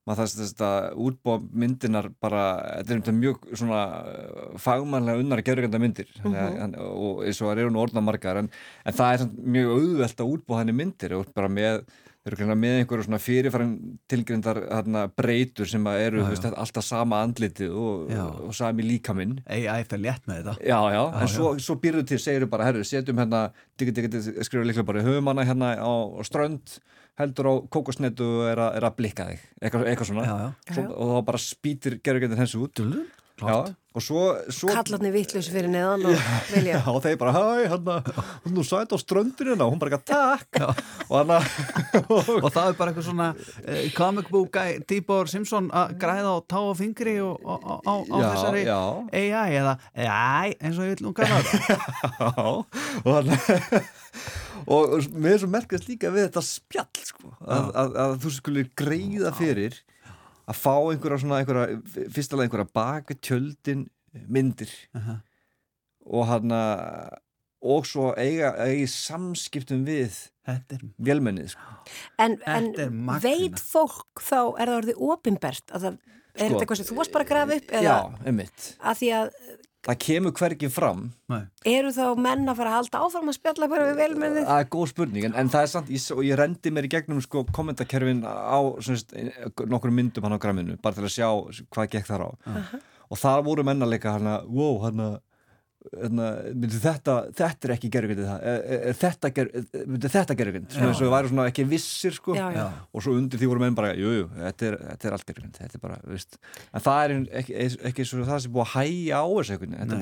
maður þess að útbúa myndinar bara, þetta er þetta mjög svona uh, fagmannlega unnar gerðuganda myndir mm Mhm. og eins og það eru nú orðna margar en, en það er mjög auðvelt að útbúa henni myndir. Og bara með með einhverju svona fyrirfærin tilgrindar þarna, breytur sem að eru Já, veist, já. alltaf sama andlitið og, og sami líkaminn. AI fer létt með þetta. Já, já, Já, en já. svo, svo býrðu til, segir bara, herru, setjum hérna, diggi, diggi, diggi, skrifa líklega bara, höfum hana hérna á, á strönd, heldur á kókosnetu og er, að- er að blikka þig, eitthvað, eitthvað svona, Já, já. Svo, og þá bara spýtir gerðugjöndin hensi út. Dullu, Já, Kallarni vittlaus fyrir neðan og vilja. Já, þeir bara, hæ, hérna, hún er sæt á ströndinu hérna, og hún bara, ekki, takk, og hann að, og það er bara eitthvað svona uh, comic book guy, Tíbor Simpson að græða á tá og fingri og, á, á, á, á Já, þessari já. AI eða AI eins og ég vil nú kalla þetta Já, og hann og og mér er svo merkast líka við þetta spjall sko, að, að, að þú skulle greiða fyrir að fá einhverja svona einhverja, fyrstulega einhverja baka tjöldin myndir Aha. og hann og svo eiga, eiga samskiptum við vélmennið sko. En, en veit fólk þá, er það orðið opinbert? Að það, er Sko. þetta eitthvað sem þú varst bara að grafa upp? Eða Já, einmitt að því að það kemur hvergi fram eru þá menn að fara að halda áfram að spjalla bara við velmennið? Það er góð spurning, en, en það er samt, ég, og ég rendi mér í gegnum sko kommentakerfin á svona, nokkur myndum hann á gramminu, bara til að sjá hvað gekk þar á. Aha. Og það voru menna leika hann að, wow, hann að, þetta, þetta er ekki gerugöndið það, er, er, þetta, myndi þetta Já. svona eins og við svona ekki vissir sko, Já, já. og svo undir því voru menn bara, jú, jú, þetta þetta er allt gerugönd, þetta er bara, veist, en það er ekki, ekki svo það sem búið að hæja á þessu er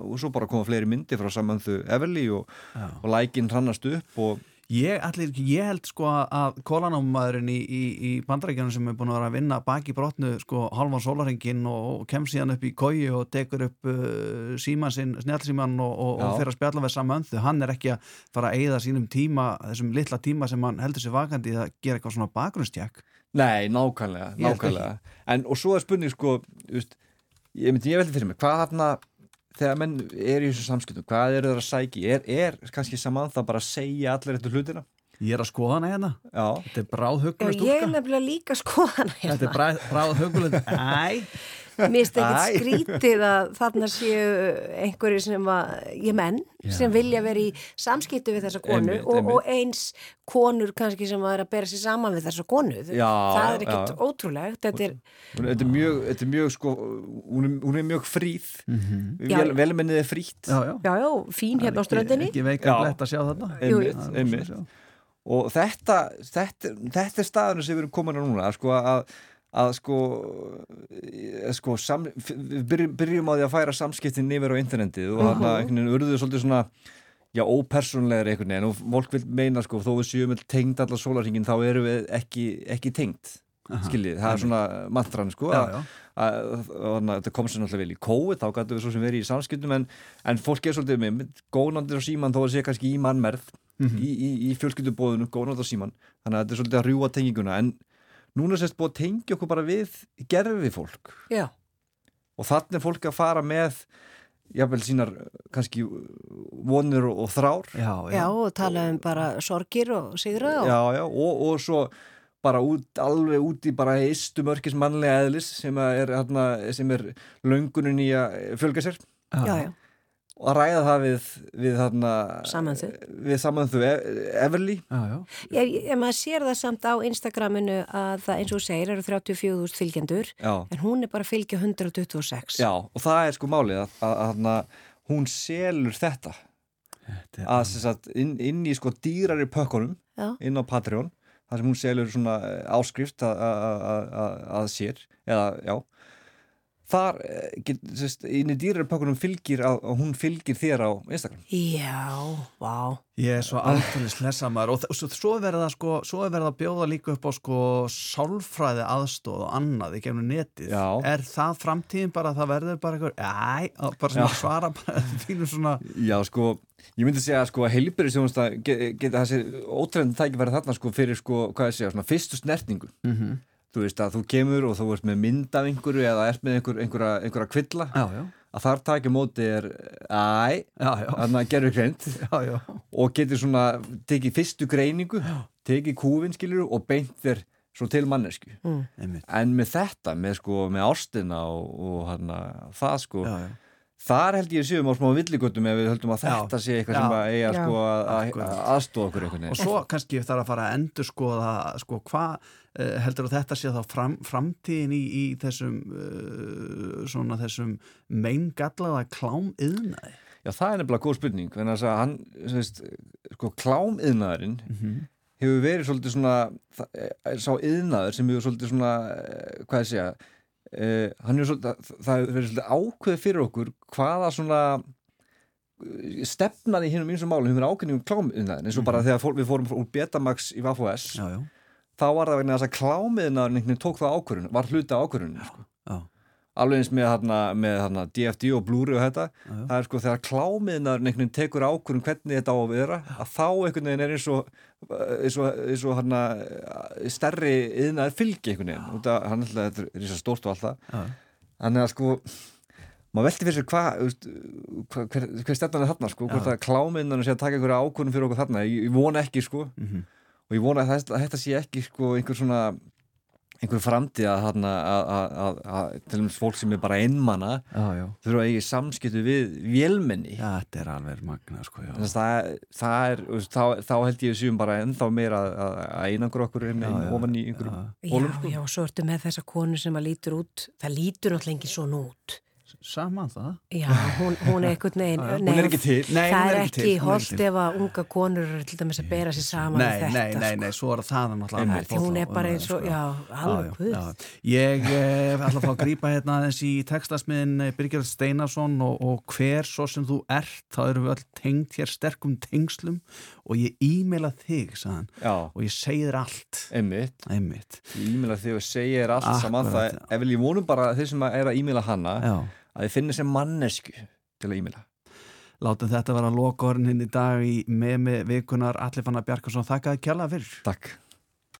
og svo bara koma fleiri myndir frá samanðu Everly og, og lækinn hrannast upp og Ég, allir, ég held sko að kólanámaðurinn í, í, í bandarækjanum sem er búin að vera að vinna baki brotnu sko halvan sólarhengin og, og kemst síðan upp í kói og tekur upp uh, síman sinn, snjálfsíman og, og, og fyrir að spjalla við samöndu hann er ekki að fara að eigða sínum tíma þessum litla tíma sem hann heldur sér vakandi að gera eitthvað svona bakgrunnstjekk Nei, nákvæmlega, nákvæmlega. En, og svo er spurning sko, veist, ég myndi ég veldi fyrir mig, hvað þarna þegar menn er í þessu samskiptum, hvað eru þeir að sæki er, er kannski saman það bara að segja allir eftir hlutina? Ég er að skoða hana hérna. Já. Þetta er bráð Já, hugulegt ég er nefnilega líka skoðan Þetta er bráð, bráð hugulegt Æ Mér finnst ekkert skrítið að þarna séu einhverju sem að, ég menn, Já. sem vilja vera í samskipti við þessa konu Einmitt, og, einmitt. og eins konur kannski sem að er að bera sér saman við þessa konu. Já, það er ekkert já. ótrúlegt. Þetta er, Hún- Þetta er mjög, þetta er mjög sko, hún er, hún er mjög fríð, Já. Vel, velmennið er frítt. Já, já. fín hérna á ströndinni. Ekki veika blett að sjá þarna. Einmitt, einmitt. Og þetta, þetta, þetta er staðinu sem við erum komin á núna, að sko að að sko, eh, sko sam, við byrjum, byrjum á því að færa samskiptin yfir á internetið og þarna Mhm. einhvern veginn urðuðu svolítið svona já, ópersonlegar einhvern veginn. Og fólk vil meina sko, þó við séum öll tengd allar sólarhingin þá erum við ekki, ekki tengd skiljið, það er svona mantran sko, að- að þannig að þetta kom sér náttúrulega vel í COVID þá gætu við svo sem verið í samskiptum en, en fólk er svolítið með góðnandir og síman þó að sé kannski í mannmerð Mhm. í, í, í fjölskyldubóðinu, góðnandir og síman þannig að þetta er svolítið að rjúa tenginguna en núna sést búið að tengja okkur bara við gerfi fólk Já. og þannig er fólk að fara með jafnvel sínar kannski vonir og, og þrár já, Já, og tala um bara sorgir og sigra og... já, já, og, og svo bara út, alveg út í bara eistu mörkis mannlega eðlis sem að er, hérna, sem er löngunin í að fjölga sér Já, já. Og að ræða það við við, þarna, Samanthu. við samanþu Everly já, já. Ég, ég, maður sér það samt á Instagraminu að það eins og segir eru 34.000 fylgjendur Já. en hún er bara að fylgja 126. Já, og það er sko málið að, að, að, að hún selur þetta að sem sagt, inn, inn í sko dýrari pökkunum Já. inn á Patreon þar sem hún selur svona eh, áskrift að, að, að, að- að sér eða já þar eh, get, sest, inn í dýrari pökkunum fylgir að, að hún fylgir þér á Instagram Já, vá. Ég er svo alveg slessaðar og svo, svo er verið að sko, svo er verið að bjóða líka upp á sko sálfræði aðstóð og annað í gefnu netið. Já. Er það framtíðin bara að það verður bara eitthvað, æ, bara sem Já. að svara bara þínu svona Já, sko, ég myndi segja sko að heilbyrði þjónusta ge- geta þessi ótrefndi tækifæri þarna sko fyrir sko, hvað ég segja, svona fyrstu snertingu Mhm. Þú veist að þú kemur og þú ert með mynd af einhverju eða ert með einhver, einhverja, einhverja kvilla já, já. að þar takja móti er æ, þannig að gerur greint já, og getur svona tekið fyrstu greiningu tekið kúfin skilur og beint þér svo til mannesku Mm. en með þetta, með sko með ástina og, og hana, það sko Já, já. Þar held ég séum á smá villigötum ef við höldum að þetta sé eitthvað sem að eiga Já. sko að, að, að aðstóða okkur einhvern og veginn svo kannski þarf að fara að endur skoða sko hvað uh, heldur að þetta sé þá fram, framtíðin í, í þessum uh, svona þessum meingallaða klám yðnaði Já, það er nefnilega góð spurning. En þess að hann, sem veist, sko klámiðnaðurinn Mhm. hefur verið svolítið svona það, er sá yðnaður sem hefur svolítið svona eh, hvað ég segja hefur svolítið, það verið svolítið ákveð fyrir okkur hvaða svona eh, stefnan í hinnum eins og málum hefur verið ákveðningum klámiðnaðin eins og bara þegar fólk, við fórum úr Betamax í Mhm. já. þá var það vegna þess að veginn tók það ákvörðun, var hluti af ákvörðunum sko. Alveg eins með, hana, með hana, DFD og Blu-ray og þetta Já, já. það er sko þegar klámiðnaðurinn einhvern veginn tekur ákvörðun hvernig þetta á að vera að þá einhvern veginn er eins og eins og, eins og hana, stærri yðnaður fylgi einhvern veginn út af, hann ætla, þetta er eins og stórt og allt það Já. þannig að sko maður velti fyrir sér hvað hva, hver, hver stefnan er þarna sko, hvort að klámiðnaðurinn sé að taka einhverja ákvörðun fyrir okkur þarna, ég, ég vona ekki sko Mhm. og ég vona að þetta, að þetta sé ekki sko einhver svona einhver framtíð að, þarna, að, að, að, að til dæmis fólk sem er bara einmana já, já. þurfa að eigi samskiptu við vélmenni Já, þetta er alveg magna sko, já. Þannig að það, það er, þá, þá held ég við séum bara ennþá meira að, að, að einangur okkur inn, já, ofan í einhverjum Já, hólum sko. já, svo ertu með þessa konu sem að lítur út, það lítur náttúrulega engin svona út. Saman það? Já, hún, hún er einhvern veginn. Hún er ekki til. Nei, það er ekki ekki holdt ef að unga konur eru til dæmis að bera sér saman Nei, þetta. nei, nei, sko. nei, svo er það náttúrulega Því hún er bara eins og- sko. já, alveg já, já. Ég eh, ætla að fá að grípa hérna aðeins í textasmiðin Birgir Steinarsson og, og hver svo sem þú ert, þá erum við öll tengt hér sterkum tengslum og ég e-maila þig, sagðan, og ég segi þér allt Einmitt. Einmitt. Ég e-maila þig og segja þér allt saman Akkurat. það, ef vil ég vonum bara þeir sem er að e-maila hana Já. að þið finnir sem mannesku til að e-maila Látum þetta vera lokaorinn hinn í dag í memi vikunar Allir fannar Bjarkarsson, þakkaði kjalla fyrir Takk